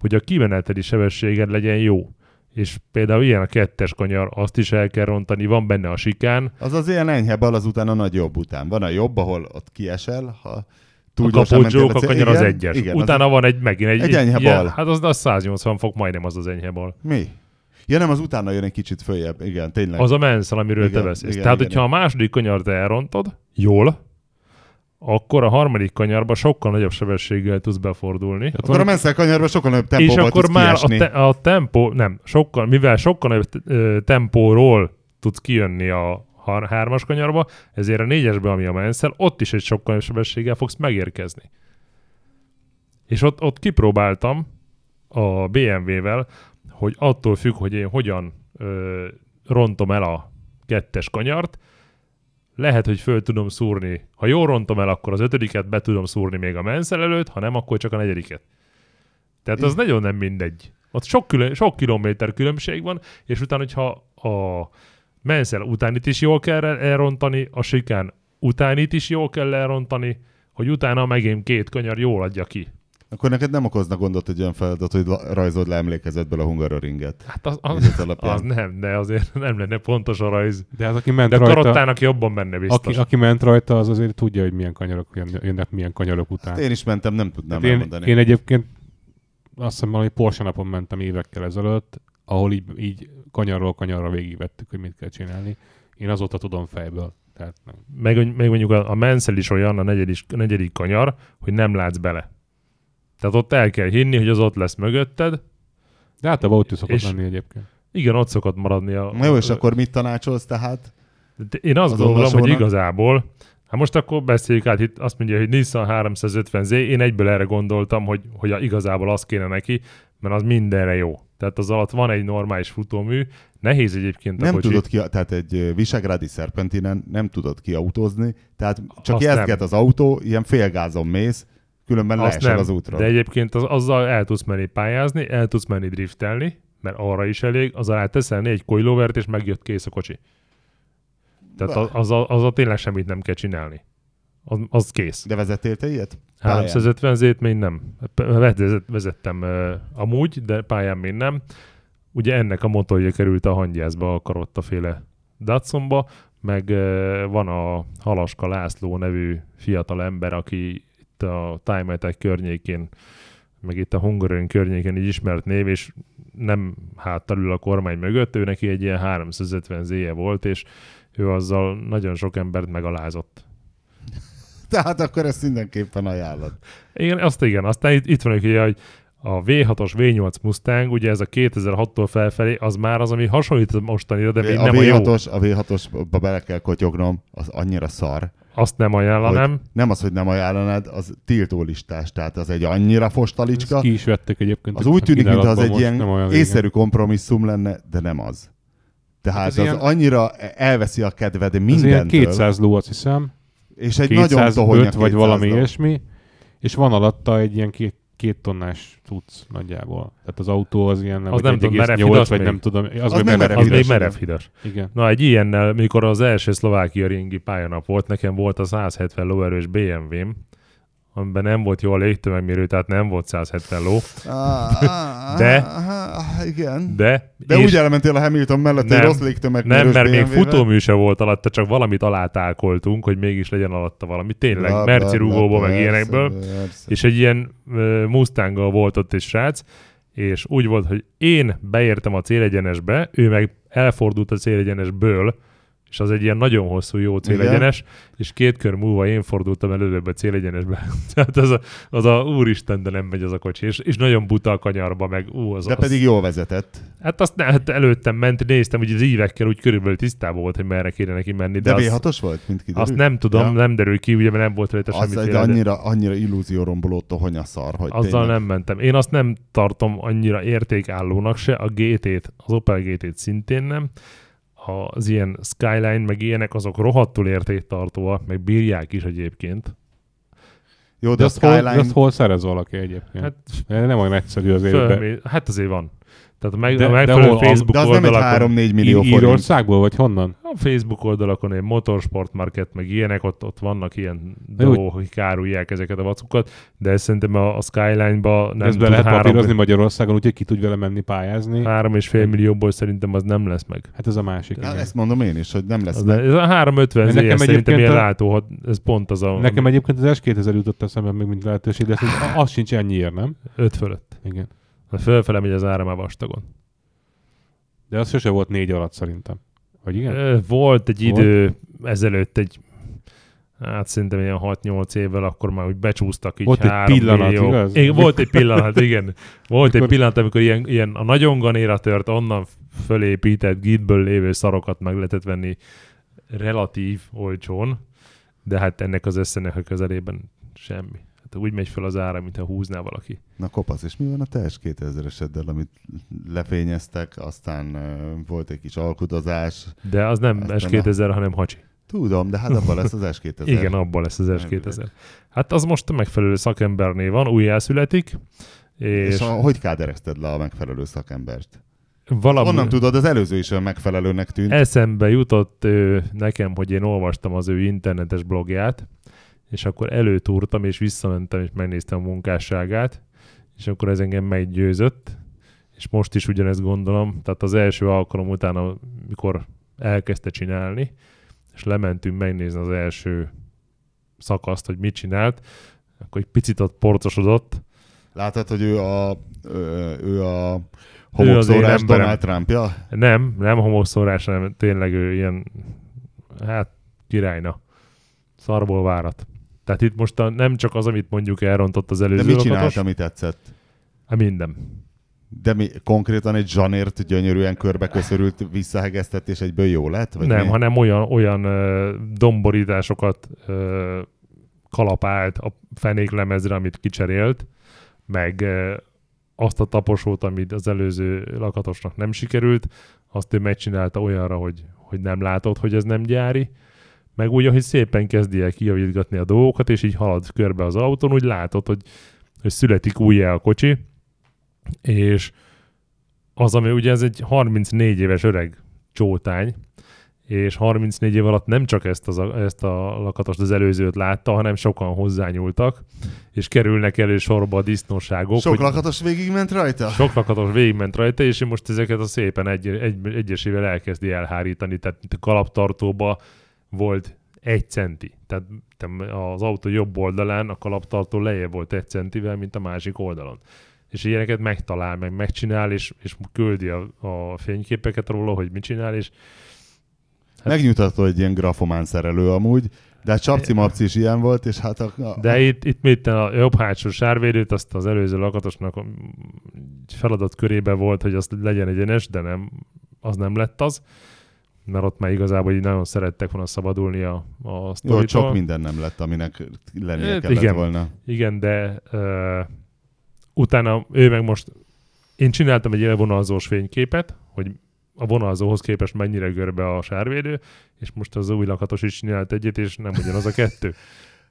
hogy a kimeneteli sebességed legyen jó. És például ilyen a kettes kanyar, azt is el kell rontani, van benne a sikán, Az az ilyen enyhe bal, az után a nagy jobb után. Van a jobb, ahol ott kiesel, ha túl a kapocsók, a kanyar az Igen, egyes. Igen, Utána az... van egy megint egy, Egy enyhe ilyen- bal. Hát az, az 180 fok, majdnem az az enyhe bal. Mi? Ja nem, az utána jön egy kicsit följebb. Igen, tényleg. Az a menszal, amiről Igen, te beszélsz. igen, Tehát, igen, hogyha a második kanyart elrontod, jól, akkor a harmadik kanyarba sokkal nagyobb sebességgel tudsz befordulni. Akkor a menszel kanyarban sokkal nagyobb és tempóval akkor tudsz már a, te, a tempó, nem, sokkal, mivel sokkal nagyobb ö, tempóról tudsz kijönni a har- hármas kanyarba, ezért a négyesbe, ami a menszel, ott is egy sokkal nagyobb sebességgel fogsz megérkezni. És ott, ott kipróbáltam a BMW-vel, hogy attól függ, hogy én hogyan ö, rontom el a kettes kanyart, lehet, hogy föl tudom szúrni. Ha jól rontom el, akkor az ötödiket be tudom szúrni még a menszel előtt, ha nem, akkor csak a negyediket. Tehát az nagyon nem mindegy. Ott sok, külön, sok kilométer különbség van, és utána, hogyha a menszel utánit is jól kell el- elrontani, a sikán utánit is jól kell elrontani, hogy utána megint két kanyar jól adja ki. Akkor neked nem okozna gondot egy olyan feladat, hogy rajzold le emlékezetből a Hungaroringet. Hát az, Az az, nem, de azért nem lenne pontos a rajz. De az, aki ment De rajta, Karottának jobban benne biztos. aki, aki ment rajta, az azért tudja, hogy milyen kanyarok jön- jönnek, milyen kanyarok után. Hát én is mentem, nem tudnám Hát én, elmondani. én egyébként azt hiszem valami Porsche napon mentem évekkel ezelőtt, ahol így, így kanyarról kanyarra végigvettük, hogy mit kell csinálni. Én azóta tudom fejből. Tehát nem. meg, meg mondjuk a, a menszel is olyan, a negyedik, a negyedik kanyar, hogy nem látsz bele. Tehát ott el kell hinni, hogy az ott lesz mögötted. De általában ott is szokott És- lenni egyébként. Igen, ott szokott maradni a... Na jó, és akkor mit tanácsolsz tehát? De Én azt az gondolom, hogy igazából, hát most akkor beszéljük át, itt azt mondja, hogy Nissan 350Z, én egyből erre gondoltam, hogy, hogy a, igazából az kéne neki, mert az mindenre jó. Tehát az alatt van egy normális futómű, nehéz egyébként a Nem kocsi. tudod ki, tehát egy visegrádi szerpentinen nem tudod kiautózni, tehát csak Azt jezget nem. az autó, ilyen félgázon mész, különben Azt leesel nem, az útról. de egyébként az, azzal el tudsz menni pályázni, el tudsz menni driftelni, mert arra is elég, az alá teszel négy coilovert, és megjött kész a kocsi. Tehát az, az, az, az tényleg semmit nem kell csinálni. Az, az kész. De vezettél te ilyet? Pályán? 350 zét még nem. Vezet- Vezettem uh, amúgy, de pályán még nem. Ugye ennek a motorja került a hangyászba, a karotta féle Datsunba, meg uh, van a Halaska László nevű fiatal ember, aki itt a Time Attack környékén, meg itt a Hungaroring környéken így ismert név, és nem háttal ül a kormány mögött, ő neki egy ilyen 350 zéje volt, és ő azzal nagyon sok embert megalázott. Tehát akkor ezt mindenképpen ajánlod. Igen, azt igen. Aztán itt, itt van ugye, hogy a V6-os V8 Mustang, ugye ez a 2006-tól felfelé, az már az, ami hasonlít mostanira, de még a nem a jó. V6-os, a V6-osba bele kell kotyognom, az annyira szar. Azt nem ajánlanám. Hogy nem az, hogy nem ajánlanád, az tiltólistás, tehát az egy annyira fostalicska. Ezt ki is vettek egyébként. Az úgy tűnik, mintha az egy ilyen észszerű kompromisszum lenne, de nem az. Tehát Hát az, ilyen- annyira elveszi a kedved Ez ilyen mindentől, 200 ló, azt hiszem. és egy nagyon 205 tohonya vagy 200 valami ilyesmi, és van alatta egy ilyen két, két tonnás cucc nagyjából. Tehát az autó az ilyen Az vagy nem tudom, 1,8, merevhidas vagy még? nem tudom. Az, Az még merev Az hidas, még igen. merevhidas. Igen. Na, egy ilyennel, mikor az első szlovákia ringi pályanap volt, nekem volt a 170 lóerős BMW-m, amiben nem volt jó a légtömegmérő, tehát nem volt 170 ló, Ah, ah, De- ah, ah, igen. de, De úgy elmentél a Hamilton mellett, Nem. egy rossz légtömegmérős nem, mert még futómű se volt alatta, csak valamit alátákoltunk, hogy mégis legyen alatta valami. Tényleg, bla, merci rugóba, meg persze, ilyenekből. persze. És egy ilyen uh, Mustanggal volt ott egy srác, és úgy volt, hogy én beértem a célegyenesbe, ő meg elfordult a célegyenesből, és az egy ilyen nagyon hosszú jó célegyenes, és két kör múlva én fordultam el előbb a célegyenesbe. Tehát az a, az a úristen, de nem megy az a kocsi, és, és nagyon buta a kanyarba, meg ú, az, De az, pedig jól vezetett. Hát azt ne, hát előttem ment, néztem, hogy az évekkel úgy körülbelül tisztában volt, hogy merre kéne neki menni, de, De, az, V6-os volt, mint kiderült? azt nem tudom, Ja. nem derül ki, ugye, mert nem volt rajta Az egy annyira, annyira illúzióromboló tohonya szar, hogy Azzal tényleg. nem mentem. Én azt nem tartom annyira értékállónak se, a GT-t, az Opel GT-t szintén nem. Az ilyen Skyline, meg ilyenek, azok rohadtul értéktartóak, meg bírják is egyébként. Jó, de, De a azt, hol, de Skyline... azt hol szerez valaki egyébként? Hát, nem olyan egyszerű az életben. fölmé... hát azért van. Tehát a, meg, De- a de hol? Facebook de az nem egy oldalakon, 3-4 millió forint. Írországból, vagy honnan? a Facebook oldalakon egy motorsport market, meg ilyenek, ott, ott vannak ilyen dolgok, hogy kárulják ezeket a vacukat, de szerintem a, a Skyline-ba nem ezt be lehet három, papírozni Magyarországon, úgyhogy ki tud vele menni pályázni. három és fél millióból szerintem az nem lesz meg. Hát ez a másik. Hát igen. ezt mondom én is, hogy nem lesz Az meg. ez a 350 Nekem ZS szerintem ilyen a- látó, ez pont az a Nekem egyébként az S2000 jutott eszembe még mint lehetőség, de szerintem az sincs ennyiért, nem? 5 fölött. Igen. Ha fölfele megy az ára már vastagon. De az sose volt négy alatt szerintem. Vagy igen? Volt egy Volt? idő ezelőtt egy hát szerintem ilyen 6-8 évvel akkor már úgy becsúsztak így Volt egy három pillanat, millió. igaz? Igen, volt egy pillanat, igen. Volt egy Mikor- pillanat, amikor ilyen, ilyen a nagyon ganéra tört, onnan fölépített gitből lévő szarokat meg lehetett venni relatív olcsón, de hát ennek az összenek a közelében semmi. Hát úgy megy fel az ára, mintha húzná valaki. Na kopasz, és mi van a te S2000-eseddel, amit lefényeztek, aztán uh, volt egy kis alkudozás. De az nem Ezt S2000, hanem hacsi. Tudom, de hát abban lesz az S2000. Igen, abban lesz az S2000. Hát az most a megfelelő szakembernél van, újjászületik, és, És a, hogy káderezted le a megfelelő szakembert? valami Onnan tudod, az előző is olyan megfelelőnek tűnt. eszembe jutott ő, nekem, hogy én olvastam az ő internetes blogját, és akkor előtúrtam, és visszamentem, és megnéztem a munkásságát, és akkor ez engem meggyőzött, és most is ugyanezt gondolom, tehát az első alkalom után, amikor elkezdte csinálni, és lementünk megnézni az első szakaszt, hogy mit csinált, akkor egy picit ott porcosodott, Látod, hogy ő a, ő, ő a homokszórás. Donald Trumpja? Nem, nem homokszórás, hanem tényleg ő ilyen, hát királyna. Szarból várat. Tehát itt most a, nem csak az, amit mondjuk elrontott az De előző mit lakatos, csinált, ami tetszett? hát minden. De mi, konkrétan egy zsanért gyönyörűen körbeköszörült, visszahegesztett, és egyből jó lett? Vagy nem, mi? hanem olyan, olyan ö, domborításokat ö, kalapált a fenéklemezre, amit kicserélt, meg ö, azt a taposót, amit az előző lakatosnak nem sikerült, azt ő megcsinálta olyanra, hogy, hogy nem látod, hogy ez nem gyári, meg úgy, hogy szépen kezdi el kijavítgatni a dolgokat, és így halad körbe az autón, úgy látod, hogy, hogy születik újjá a kocsi, és az, ami ugye ez egy 34 éves öreg csótány, és 34 év alatt nem csak ezt, az ezt a lakatost, az előzőt látta, hanem sokan hozzányúltak, és kerülnek elő sorba a disznóságok. Sok lakatos végigment rajta? sok lakatos végigment rajta, és most ezeket a szépen egy, egy, egyesével elkezdi elhárítani. Tehát kalaptartóba volt egy centi. Tehát te- az autó jobb oldalán a kalaptartó lejjebb volt egy centivel, mint a másik oldalon. És ilyeneket megtalál, meg megcsinál, és, és küldi a, a fényképeket róla, hogy mit csinál, és Megnyugtató, hogy ilyen grafomán szerelő amúgy, de hát Csapci Mapci is ilyen volt, és hát a, a, De itt, itt mit a jobb hátsó sárvédőt, azt az előző lakatosnak feladat körébe volt, hogy azt legyen egyenes, de nem, az nem lett az. Mert ott már igazából így nagyon szerettek volna szabadulni a, a jó, sztoritól. sok minden nem lett, aminek lennie Hát kellett igen. volna. Igen, de uh, utána ő meg most, én csináltam egy ilyen vonalzós fényképet, hogy a vonalzóhoz képest mennyire görbe a sárvédő, és most az új lakatos is csinált egyet, és nem ugyanaz a kettő.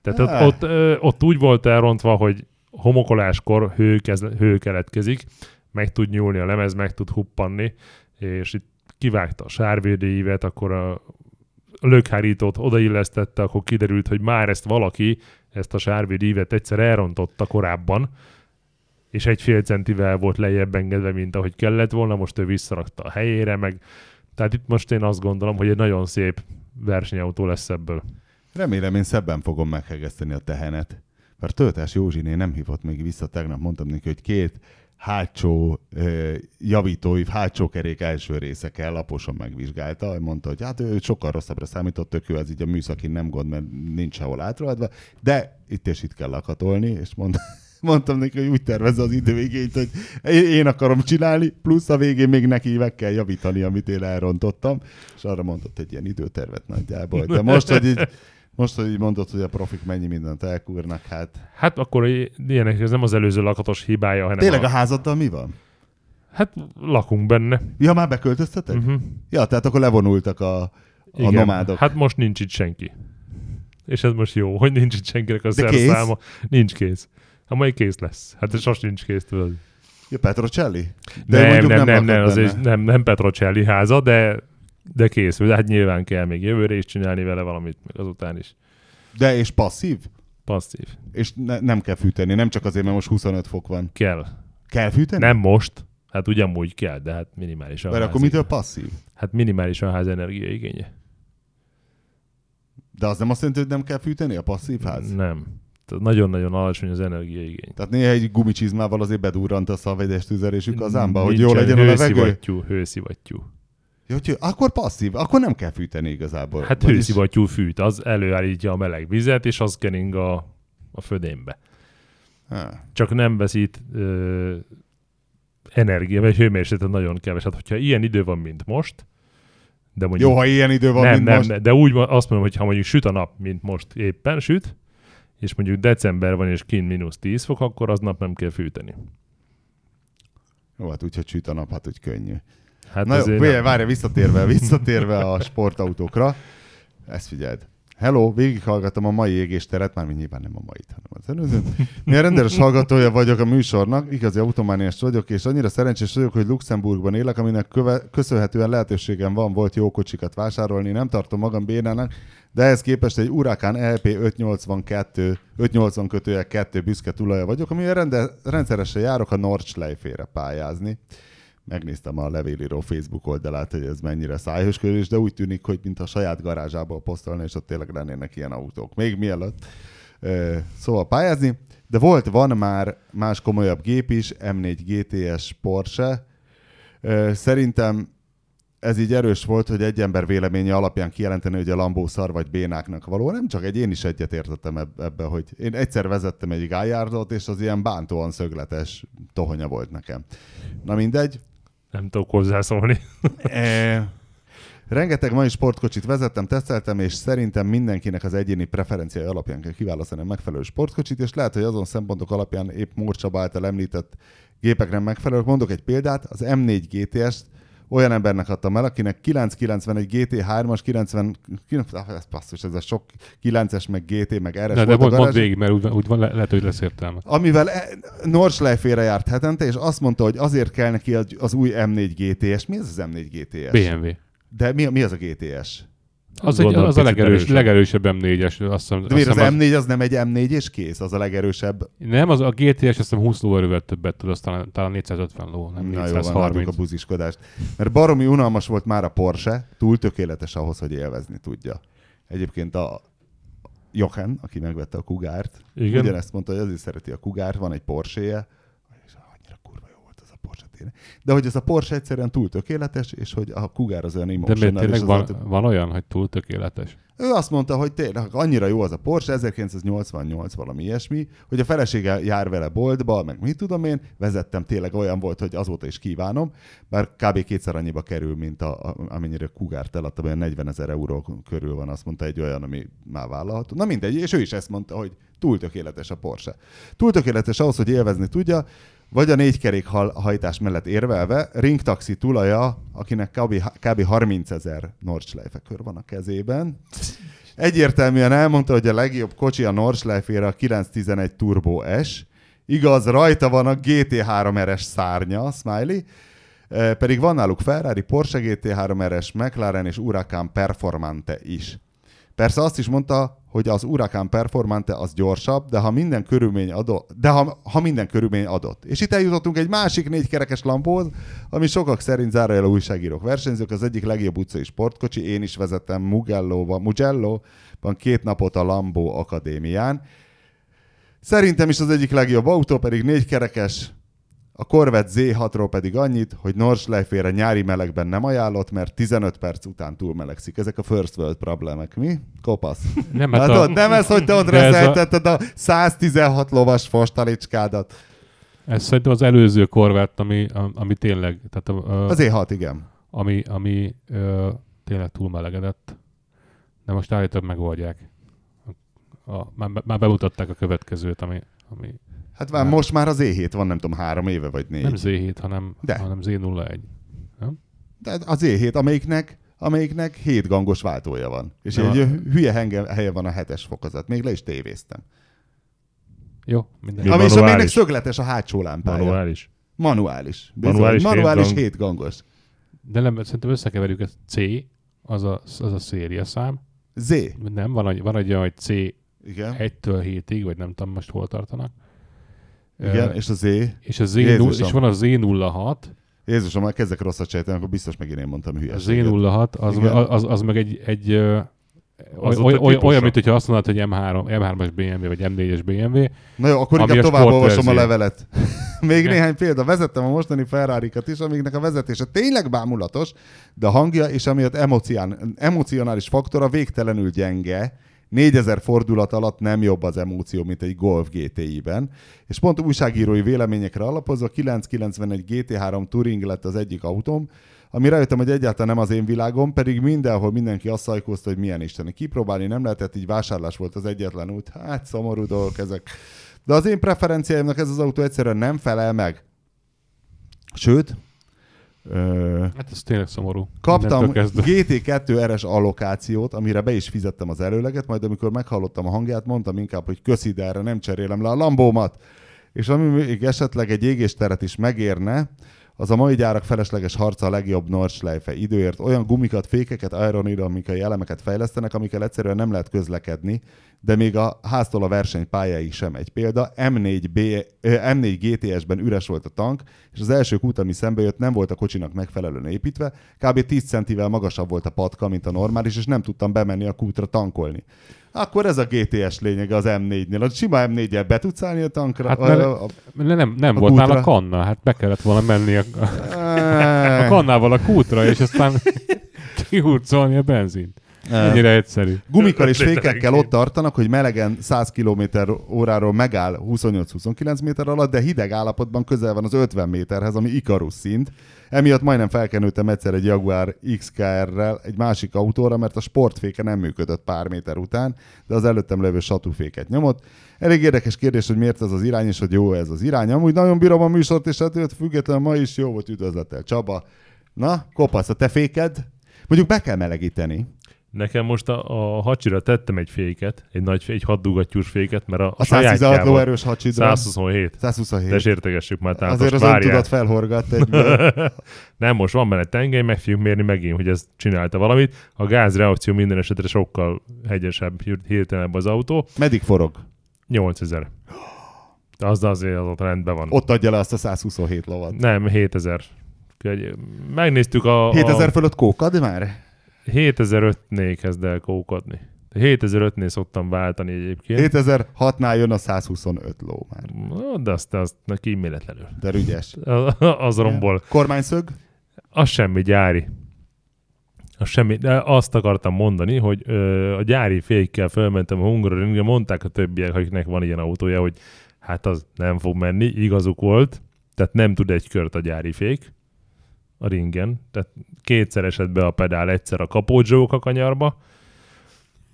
Tehát ott, Ah. ott, ö, ott úgy volt elrontva, hogy homokoláskor hő, kezd, hő keletkezik, meg tud nyúlni a lemez, meg tud huppanni, és itt kivágta a sárvédőívet, akkor a lökhárítót odaillesztette, akkor kiderült, hogy már ezt valaki, ezt a sárvédívet egyszer elrontotta korábban, és egy fél centivel volt lejjebb engedve, mint ahogy kellett volna, most ő visszarakta a helyére, meg tehát itt most én azt gondolom, hogy egy nagyon szép versenyautó lesz ebből. Remélem én szebben fogom meghegeszteni a tehenet. Mert Töltás Józsiné nem hívott még vissza, tegnap mondtam neki, hogy két hátsó javítói, hátsó kerék első része kell, laposan megvizsgálta, mondta, hogy hát ő sokkal rosszabbra számított, tök jó, ez így a műszakin nem gond, mert nincs sehol átrohadva, de itt és itt kell lakatolni, és mond, mondtam neki, hogy úgy tervezze az időigényt, hogy én akarom csinálni, plusz a végén még neki meg kell javítani, amit én elrontottam, és arra mondott egy ilyen időtervet nagyjából. De most, hogy így, most, hogy így mondod, hogy a profik mennyi mindent elkúrnak, hát... Hát akkor ilyenek, ez nem az előző lakatos hibája, hanem Tényleg a a... házaddal mi van? Hát lakunk benne. Ja, már beköltöztetek? Uh-huh. Ja, tehát akkor levonultak a, a nomádok. Hát most nincs itt senki. És ez most jó, hogy nincs itt senkinek a De kész? szerszáma. Nincs kész. Ha majd kész lesz. Hát ez sos nincs kész, tudod. Ja, Petrocelli? De nem, nem, nem, nem, lakott az benne. egy, nem, nem Petrocelli háza, de, de készül. De hát nyilván kell még jövőre is csinálni vele valamit, meg azután is. De és passzív? Passzív. És ne, nem kell fűteni, nem csak azért, mert most 25 fok van. Kell. Kell fűteni? Nem most, hát ugyanúgy kell, de hát minimális a Mert ház. akkor mitől passzív? Hát minimális a ház energiaigénye. De az nem azt jelenti, hogy nem kell fűteni a passzív ház? Nem. Tehát nagyon-nagyon alacsony az energiaigény. Tehát néha egy gumicsizmával azért bedurrant a szalvegyes tüzelésű kazánba, hogy Nincsen jó legyen a levegő. Hőszivattyú, hőszivattyú. Jó, hogy akkor passzív, akkor nem kell fűteni igazából. Hát Vagyis- hőszivattyú fűt, az előállítja a meleg vizet, és az kering a, a födénbe. Há. Csak nem veszít ö, energia, vagy hőmérsékletet nagyon keveset. Hogyha ilyen idő van, mint most, de mondjuk Jó, ha ilyen idő van, nem, mint nem, most. nem, de úgy van, azt mondom, hogy ha mondjuk süt a nap, mint most éppen süt, és mondjuk december van, és kint mínusz 10 fok, akkor aznap nem kell fűteni. Jó, hát úgyhogy süt a nap, hát úgy könnyű. Hát Na jó, várj, várj, visszatérve, visszatérve a sportautókra. Ezt figyeld. Hello, végighallgattam a mai égésteret, már nyilván nem a mai, hanem az előző. Milyen rendes hallgatója vagyok a műsornak, igazi automániás vagyok, és annyira szerencsés vagyok, hogy Luxemburgban élek, aminek köve, köszönhetően lehetőségem van volt jó kocsikat vásárolni. Nem tartom magam bénának, de ehhez képest egy Huracan E LP 582, 580 kötője 2 büszke tulaja vagyok, amivel rende, rendszeresen járok a Nordschleife-re pályázni megnéztem a levélíró Facebook oldalát, hogy ez mennyire szájhöskörés, de úgy tűnik, hogy mint a saját garázsából posztolni, és ott tényleg lennének ilyen autók. Még mielőtt szóval pályázni. De volt, van már más komolyabb gép is, M4 GTS Porsche. Szerintem ez így erős volt, hogy egy ember véleménye alapján kijelenteni, hogy a Lambó szar vagy bénáknak való. Nem csak egy, én is egyet értettem eb- ebbe, hogy én egyszer vezettem egy gájárdot, és az ilyen bántóan szögletes tohonya volt nekem. Na mindegy, Nem tudok hozzászólni. E, rengeteg mai sportkocsit vezettem, teszteltem, és szerintem mindenkinek az egyéni preferenciái alapján kell kiválasztani a megfelelő sportkocsit, és lehet, hogy azon szempontok alapján épp Mór Csaba által említett gépek nem megfelelők. Mondok egy példát, az M4 GTS-t olyan embernek adtam el, akinek 991 GT3-as, 90, 90 ah, ez passzus, ez a sok 9-es, meg GT, meg RS De, de volt a mondd garázs. végig, mert úgy, úgy van, le, lehet, hogy lesz értelme. Amivel e- Nordschleife-re járt hetente, és azt mondta, hogy azért kell neki az, az új M4 GTS. Mi ez az M4 GTS? BMW. De mi, mi az a GTS? Az, egy, az a legerős, erősebb. legerősebb M4-es. Azt hiszem, De azt miért az hiszem, M4 az nem egy M4 és kész? Az a legerősebb. Nem, az a GTS azt hiszem 20 lóerővel többet tud, aztán talán 450 ló, nem Na jó, van, a 430. buziskodást. Mert baromi unalmas volt már a Porsche, túl tökéletes ahhoz, hogy élvezni tudja. Egyébként a Jochen, aki megvette a Kugárt, Igen. ugyanezt mondta, hogy azért szereti a Kugárt, van egy Porsche-je, és annyira kurva jó volt az tényleg. De hogy ez a Porsche egyszerűen túl tökéletes, és hogy a Kugár az olyan De emotional. és tényleg az van, autó- van olyan, hogy túl tökéletes? Ő azt mondta, hogy tényleg annyira jó az a Porsche, 1988 valami ilyesmi, hogy a felesége jár vele boltba, meg mit tudom én, vezettem, tényleg olyan volt, hogy azóta is kívánom, bár kb. kétszer annyiba kerül, mint a, a, amennyire Kugárt eladtam, olyan 40 ezer euró körül van, azt mondta egy olyan, ami már vállalható. Na mindegy, és ő is ezt mondta, hogy túl tökéletes a Porsche. Túl tökéletes ahhoz, hogy élvezni tudja, vagy a négy kerék hal- hajtás mellett érvelve, ringtaxi tulaja, akinek kb. kb. 30 ezer Nordschleife kör van a kezében, egyértelműen elmondta, hogy a legjobb kocsi a Nordschleife-ére a 911 Turbo S, igaz, rajta van a GT3 RS szárnya, smiley, Eh, pedig van náluk Ferrari, Porsche GT3 RS, McLaren és Huracan Performante is. Persze azt is mondta, hogy az Huracan Performante az gyorsabb, de ha minden körülmény adott, de ha, ha minden körülmény adott. És itt eljutottunk egy másik négykerekes Lambóhoz, ami sokak szerint zárójel újságírók versenyzők, az egyik legjobb utcai sportkocsi, én is vezettem Mugello-ban, Mugello-ban két napot a Lambó Akadémián. Szerintem is az egyik legjobb autó, pedig négykerekes, a Corvette Z6-ról pedig annyit, hogy Nordschleife-ére nyári melegben nem ajánlott, mert 15 perc után túlmelegszik. Ezek a first world problémák, mi? Kopasz. Nem, Hát a, nem ez, hogy te ott ez a- reszeltetted a 116 lovas fostalicskádat. ez szerintem az előző korvett, ami, ami tényleg, tehát a, Az E6, igen. ami, ami ö, tényleg túlmelegedett. De most állítólag megoldják. A, már, már bemutatták a következőt, ami, ami Hát már Nem. most már az E7 van, nem tudom, három éve vagy négy. nem Z7, hanem, De. hanem Z01. De az E7, amelyiknek, amelyiknek 7 gangos váltója van. És Nem, egy hülye henge, helye van a hetes fokozat. Még le is tévéztem. Jó, minden. Mi Ami és manuális? amelynek szögletes a hátsó lámpája. Manuális. Manuális. Bizony. Manuális Manuális, hét gang. 7 gangos. De nem, szerintem összekeverjük ezt C, az a, az a széria szám. Z. Nem, van, egy- van egy olyan, hogy C Igen. 1-től 7-ig, vagy nem tudom most hol tartanak. Igen, és a Z. és, a Z0, Jézusom. és van a Z06, Jézusom, már kezdek rosszat sejteni, akkor biztos megint én mondtam a hülyeséget. Z06, az, Igen. az, az meg egy, egy Az oly, oly, olyan, mint hogyha azt mondod, hogy M3, M3-as BMW, vagy M4-es BMW. Na jó, akkor inkább a tovább olvasom a levelet. Még Igen. néhány példa. Vezettem a mostani ferrari is, amiknek a vezetése tényleg bámulatos, de a hangja és amiatt emocián, emocionális faktora végtelenül gyenge, 4000 fordulat alatt nem jobb az emóció, mint egy Golf GTI-ben. És pont újságírói véleményekre alapozva 991 GT3 Touring lett az egyik autóm, ami rájöttem, hogy egyáltalán nem az én világom, pedig mindenhol mindenki azt szajkózta, hogy milyen isteni. Kipróbálni nem lehetett, így vásárlás volt az egyetlen út. Hát szomorú dolgok ezek. De az én preferenciáimnak ez az autó egyszerűen nem felel meg. Sőt, ö, Hát ez tényleg szomorú. kaptam Innentől kezdve. GT2 RS allokációt, amire be is fizettem az előleget, majd amikor meghallottam a hangját, mondtam inkább, hogy köszi, de erre nem cserélem le a lambómat. És ami még esetleg egy égésteret is megérne, az a mai gyárak felesleges harca a legjobb Nordschleife időért. Olyan gumikat, fékeket, aerodinamikai elemeket fejlesztenek, amikkel egyszerűen nem lehet közlekedni, de még a háztól a verseny pályáig sem. Egy példa, M4, B, ö, M4 GTS-ben üres volt a tank, és az első kút, ami szembe jött, nem volt a kocsinak megfelelően építve, kb. 10 centivel magasabb volt a patka, mint a normális, és nem tudtam bemenni a kútra tankolni. Akkor ez a GTS lényege az M4-nél. A sima M4-jel be tudsz állni a tankra? Hát a, mert- a, Nem, nem, nem A volt kútra. nála kanna, hát be kellett volna menni a, a, a kannával a kútra, és aztán kihurcolni a benzint. Ennyire egyszerű. Gumikkal és fékekkel ott tartanak, hogy melegen 100 km óráról megáll 28-29 méter alatt, de hideg állapotban közel van az 50 méterhez, ami Icarus szint. Emiatt majdnem felkenültem egyszer egy Jaguar XKR-rel egy másik autóra, mert a sportféke nem működött pár méter után, de az előttem levő satúféket nyomott. Elég érdekes kérdés, hogy miért ez az irány, és hogy jó ez az irány. Amúgy nagyon bírom a műsort, és ettől függetlenül ma is jó volt üdvözlettel. Csaba, na, kopasz a te féked. Mondjuk be kell melegíteni. Nekem most a, a hacsira tettem egy féket, egy nagy, egy hatdugattyús féket, mert a, a, A 116 sajátjával- lóerős hacsidra. 127. 127. De sértegessük már, tehát Azért az öntudat felhorgat egyből. Nem, most van benne tengely, meg fogjuk mérni megint, hogy ez csinálta valamit. A gázreakció minden esetre sokkal hegyesebb, hir- hirtelenebb az autó. Meddig forog? 8000. De az azért az ott rendben van. Ott adja le azt a 127 lovat. Nem, 7000. Úgyhogy Megnéztük a... 7000 a fölött kókad már? 7005-nél kezd el kókodni. 7005-nél szoktam váltani egyébként. 7006-nál jön a 125 ló már. De azt, azt kíméletlenül. De ügyes. Az rombol. Kormányszög? Az semmi gyári. Az semmi. De azt akartam mondani, hogy ö, a gyári fékkel fölmentem a Hungaroringre, mondták a többiek, akiknek van ilyen autója, hogy hát az nem fog menni, igazuk volt, tehát nem tud egy kört a gyári fék a ringen, tehát kétszer esett be a pedál, egyszer a kapódzsók a kanyarba,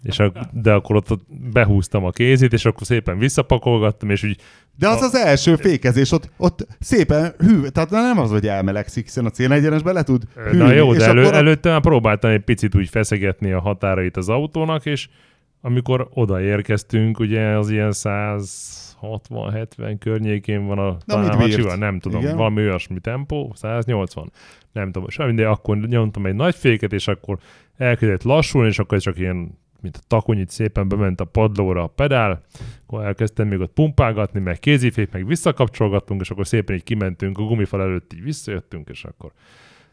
és a, de akkor ott, ott behúztam a kézét, és akkor szépen visszapakolgattam, és úgy De az az első fékezés, ott, ott szépen hű, tehát nem az, hogy elmelegszik, hiszen a célegyenesbe le tud hűlni. Na jó, de elő, akkor a- előtte már próbáltam egy picit úgy feszegetni a határait az autónak, és amikor odaérkeztünk, ugye az ilyen 160-70 környékén van a bírt? hacsival, nem tudom, Igen. valami olyasmi tempó, 180, nem tudom, semmi, de akkor nyomtam egy nagy féket, és akkor elkezdett lassulni, és akkor csak ilyen mint a takonyit szépen bement a padlóra a pedál, akkor elkezdtem még ott pumpálgatni, meg kézifék, meg visszakapcsolgattunk, és akkor szépen így kimentünk a gumifal előtt, így visszajöttünk, és akkor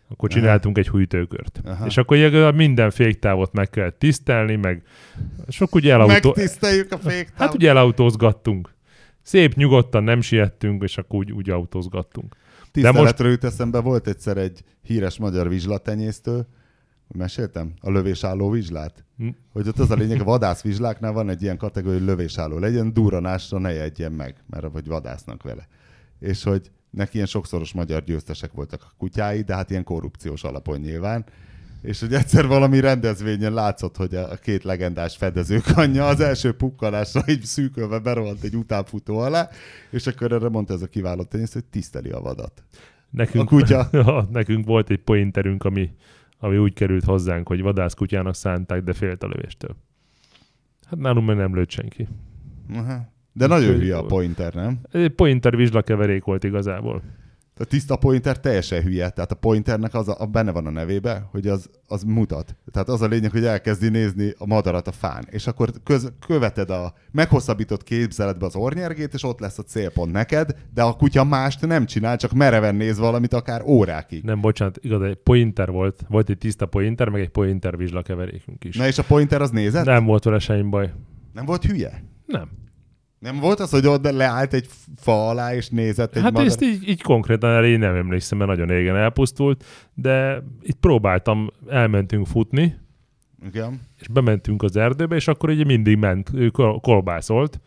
akkor csináltunk egy hújtőkört. Aha. És akkor minden féktávot meg kellett tisztelni, meg sok ugye elautó... Megtiszteljük a féktávot. Hát ugye elautózgattunk. Szép, nyugodtan nem siettünk, és akkor úgy, úgy autózgattunk. Tiszteletről jut eszembe, volt egyszer egy híres magyar vizslatenyésztő, meséltem? A lövésálló vizslát? Hm. Hogy ott az a lényeg, a vadászvizsláknál van egy ilyen kategória, hogy lövésálló legyen, durranásra ne jegyen meg, mert vagy vadásznak vele. És hogy neki ilyen sokszoros magyar győztesek voltak a kutyái, de hát ilyen korrupciós alapon nyilván. És hogy egyszer valami rendezvényen látszott, hogy a két legendás fedezőkanyja az első pukkanásra így szűkölve berohant egy utánfutó alá, és akkor erre mondta ez a kiváló tenyésztő, hogy tiszteli a vadat. Nekünk, A kutya. Ja, nekünk volt egy pointerünk, ami, ami úgy került hozzánk, hogy vadászkutyának szánták, de félt a lövéstől. Hát nálunk meg nem lőtt senki. Aha. De nagyon Úgyhogy- hülye a pointer, nem? Egy pointer vizslakeverék volt igazából. A tiszta pointer teljesen hülye. Tehát a pointernek az a, a benne van a nevébe, hogy az, az mutat. Tehát az a lényeg, hogy elkezdi nézni a madarat a fán. És akkor köz, követed a meghosszabbított képzeletbe az ornyergét, és ott lesz a célpont neked, de a kutya mást nem csinál, csak mereven néz valamit akár órákig. Nem, bocsánat, igaz, egy pointer volt. Volt egy tiszta pointer, meg egy pointer vizslakeverékünk is. Na és a pointer az nézett? Nem volt vele semmi baj. nem volt hülye? Nem. Nem volt az, hogy ott leállt egy fa alá, és nézett egy Hát madar... ezt így, így konkrétan erre én nem emlékszem, mert nagyon régen elpusztult, de itt próbáltam, elmentünk futni, Igen. és bementünk az erdőbe, és akkor ugye mindig ment, ő kol- kolbászolt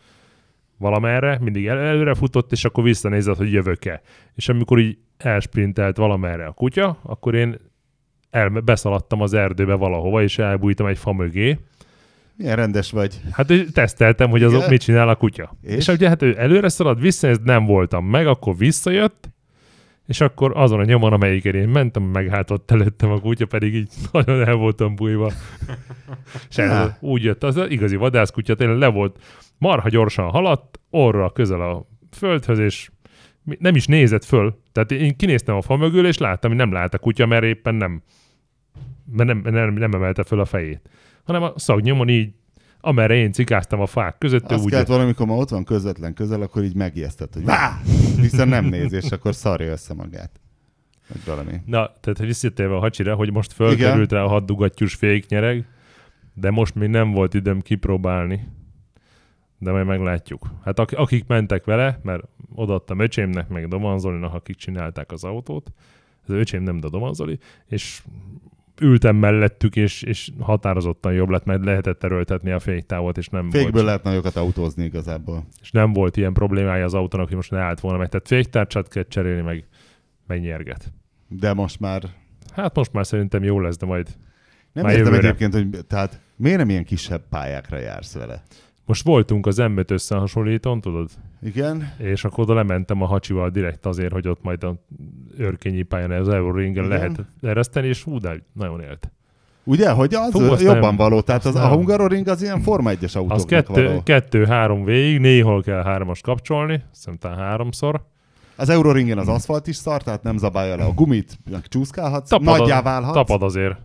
valamerre, mindig el- előre futott, és akkor visszanézett, hogy jövök-e. És amikor így elsprintelt valamerre a kutya, akkor én el, beszaladtam az erdőbe valahova, és elbújtam egy fa mögé. Milyen rendes vagy. Hát teszteltem, hogy azok mit csinál a kutya. És, És? ugye hát ő előre szalad, visszanéz, nem voltam meg, akkor visszajött, és akkor azon a nyomon, amelyiken én mentem, meghátott előttem a kutya, pedig így nagyon el voltam bújva. és ez, úgy jött, az igazi vadászkutya tényleg le volt, marha gyorsan haladt, orra közel a földhöz, és nem is nézett föl. Tehát én kinéztem a fa mögül, és láttam, hogy nem lát a kutya, mert éppen nem, mert nem, nem, nem emelte föl a fejét. Hanem a szagnyomon így, amerre én cikáztam a fák között, Azt úgy kellett valamikor, ma ott van közvetlen közel, akkor így megijesztett, hogy vá! Viszont nem néz, és akkor szarja össze magát. Vagy valami. Na, tehát visszatérve a hacsira, hogy most fölkerült rá a haddugattyús féknyereg, de most még nem volt időm kipróbálni. De majd meglátjuk. Hát ak- akik mentek vele, mert odaadtam öcsémnek, meg Domanzolinak, akik csinálták az autót, az öcsém nem, de Domanzoli, és ültem mellettük, és, és határozottan jobb lett, mert lehetett erőltetni a féktávot, és nem, Fékből volt, lehet nagyokat autózni igazából. és nem volt ilyen problémája az autónak, hogy most ne állt volna meg. Tehát féktárcsát kell cserélni, meg, meg nyerget. De most már Hát most már szerintem jó lesz, de majd nem Már értem jövőre. egyébként, hogy tehát miért nem ilyen kisebb pályákra jársz vele? Most voltunk az m összehasonlítón, tudod? Igen? És akkor oda lementem a hacsival direkt azért, hogy ott majd a őrkényi pályán az Euroringen lehet ereszteni, és hú, de nagyon élt. Ugye, hogy az Fú, jobban nem. való. Tehát az, Azt a nem. Hungaroring az ilyen Forma 1-es Az autóknak kettő, való. kettő-három végig, néhol kell hármas kapcsolni, talán háromszor. Az Euroringen az aszfalt is szar, tehát nem zabálja le a gumit, csúszkálhatsz, Tapad, nagyjá válhatsz. tapad azért.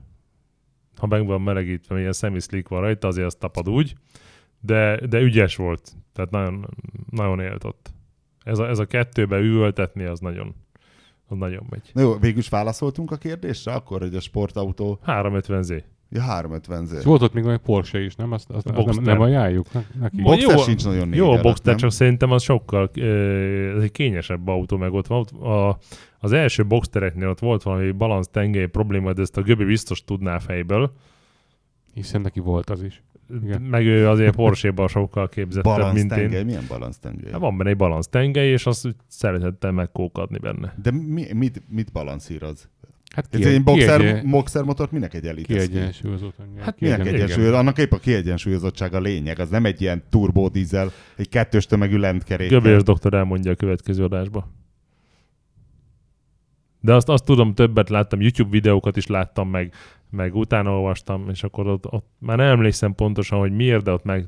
Ha meg van melegítve, ilyen semi-slick van rajta, azért az tapad úgy. De, de ügyes volt. Tehát nagyon, nagyon élt ott. Ez a, ez a kettőbe üvöltetni, az nagyon, az nagyon megy. Na jó, végül is válaszoltunk a kérdésre, akkor, hogy a sportautó 350Z. ja, 350 És Z. volt ott még egy Porsche is, nem? Azt, azt, azt nem, Boxster. nem ajánljuk ne- neki. Bo- Boxer jó- sincs nagyon négy Jó, a Boxster, nem? csak szerintem az sokkal ez egy kényesebb autó, meg ott van. Ott A, az első Boxstereknél ott volt valami balansz tengely probléma, de ezt a Göbi biztos tudná fejből. Hiszen neki volt az is. Igen. Meg ő azért Porsche-ban sokkal képzettebb, Balansz mint én. tengely, milyen balansz tengely? Hát van benne egy balansz tengely, és azt szeretettem megkókadni benne. De mi, mit, mit balanszíroz? Hát Ez ki, egy ki, boxer, egy, boxer motort minek egy elit? kiegyensúlyozott. Hát Minek Igen, egyensúly? Annak épp a kiegyensúlyozottság a lényeg, az nem egy ilyen turbódízel, egy kettős tömegű lentkerék. Göbélyes doktor elmondja a következő adásba. De azt, azt tudom, többet láttam, YouTube videókat is láttam, meg, meg utána olvastam, és akkor ott, ott már nem emlékszem pontosan, hogy miért, de ott meg,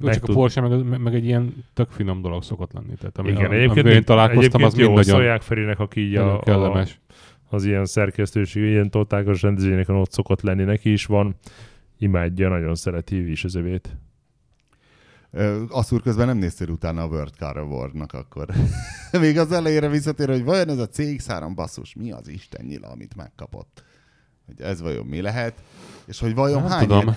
Jó, meg csak a Porsche meg, meg, egy ilyen tök finom dolog szokott lenni. Tehát ami, Igen, a, egyébként, én találkoztam, egyébként az mind jó, nagyon, Szolják Ferinek, aki így a, a, kellemes. az ilyen szerkesztőség, ilyen totálkos rendezvényeken ott szokott lenni, neki is van. Imádja, nagyon szereti is az övét. Asszúr közben nem néztél utána a World Car Award-nak akkor. Még az elejére visszatér, hogy vajon ez a CX-3 basszus, mi az Isten nyila, amit megkapott? Hogy ez vajon mi lehet? És hogy vajon Nem hány tudom.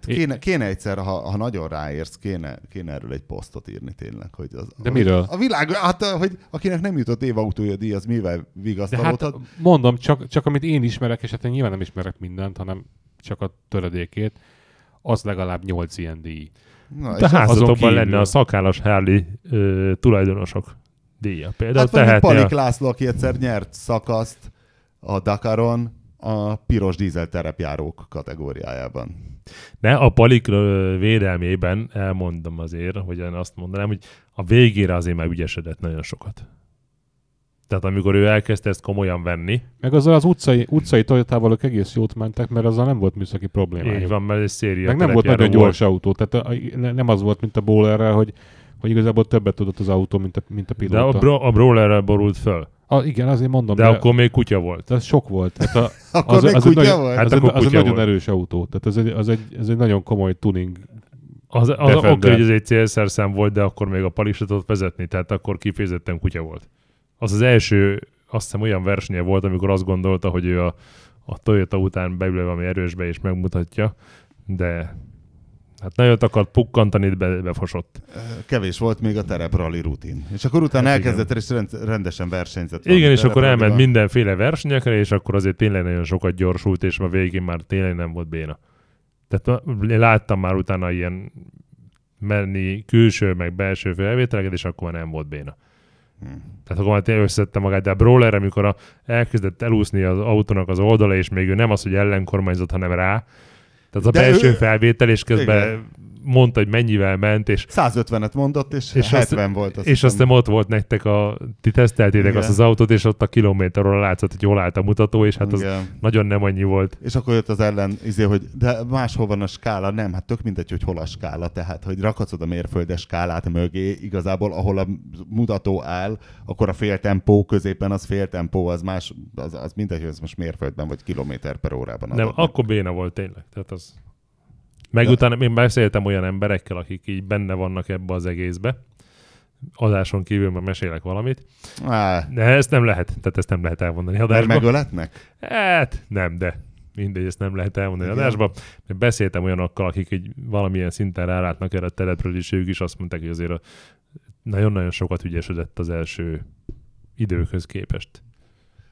Kéne, kéne egyszer, ha, ha nagyon ráérsz, kéne, kéne erről egy posztot írni tényleg. Hogy az, De hogy miről? A világ, hát hogy akinek nem jutott évautója díj, az mivel De hát vigasztalódhat? mondom, csak, csak amit én ismerek, és hát én nyilván nem ismerek mindent, hanem csak a töredékét, az legalább 8 ilyen díj. Na, De házatokban kívül. lenne a szakállas Harley ö, tulajdonosok díja. Például Hát tehetné Palik. László, aki egyszer nyert szakaszt a Dakaron a piros dízel terepjárók kategóriájában. Ne, a Palik védelmében elmondom azért, hogy én azt mondanám, hogy a végére azért már ügyesedett nagyon sokat. Tehát amikor ő elkezdte ezt komolyan venni, Meg azzal az utcai, utcai Toyotával ők egész jót mentek, mert azzal nem volt műszaki problémájuk. így van, mert egy széria Meg nem volt nagyon gyors autó, tehát a, ne- nem az volt, mint a Bowlerrel, hogy, hogy igazából többet tudott az autó, mint a, mint a De pilóta. a, bro, a Brawlerrel borult föl. a, igen, azért mondom, De, de, akkor még kutya volt. de az sok volt. Tehát a, Akkor az, még az, kutya volt? Hát az, egy, akkor az egy nagyon volt. erős autó. Tehát az egy, az egy, ez egy nagyon komoly tuning. Az, az oké, hogy ez egy célszer szám volt, de akkor még a tudott vezetni, tehát akkor kifejezetten kutya volt. Az az első, azt hiszem olyan versenye volt, amikor azt gondolta, hogy ő a, a Toyota után beül valami erősbe és megmutatja, de hát nagyon akart pukkantani, de be, befosott. Kevés volt még a tereprali rutin. És akkor utána Hát elkezdett, és rend- rendesen versenyzett. Igen, és akkor elment mindenféle versenyekre, és akkor azért tényleg nagyon sokat gyorsult, és a végén már tényleg nem volt béna. Tehát láttam már utána ilyen menni külső, meg belső felvételeket, és akkor már nem volt béna. Hmm. Tehát akkor már tényleg összette magát, de a Brawler, amikor a, elkezdett elúszni az autónak az oldala, és még ő nem az, hogy ellenkormányzott, hanem rá. Tehát a De belső ő- felvétel, és közben Igen. Mondta, hogy mennyivel ment, és 150-et mondott, és, És és azt- 70 volt. Azt és hiszem. aztán ott volt nektek a, ti teszteltétek Igen. azt az autót, és ott a kilométerről látszott, hogy jól állt a mutató, és hát az Igen. nagyon nem annyi volt. És akkor jött az ellen, izé, hogy de máshol van a skála, nem, hát tök mindegy, hogy hol a skála, tehát hogy rakhatsz oda mérföldes skálát mögé, igazából ahol a mutató áll, akkor a féltempó középen az féltempó, az más, az, az mindegy, hogy ez most mérföldben vagy kilométer per órában. Nem, adott akkor béna volt tényleg. Tehát az... Meg De- utána én beszéltem olyan emberekkel, akik így benne vannak ebbe az egészbe. Adáson kívül már mesélek valamit. Á, De ezt nem lehet, tehát ezt nem lehet elmondani adásban. megöletnek? Hát nem, de mindegy, ezt nem lehet elmondani Igen. adásba. Mert beszéltem olyanokkal, akik egy valamilyen szinten rálátnak erre a telepről, és ők is azt mondták, hogy azért a nagyon-nagyon sokat ügyesedett az első időkhöz képest.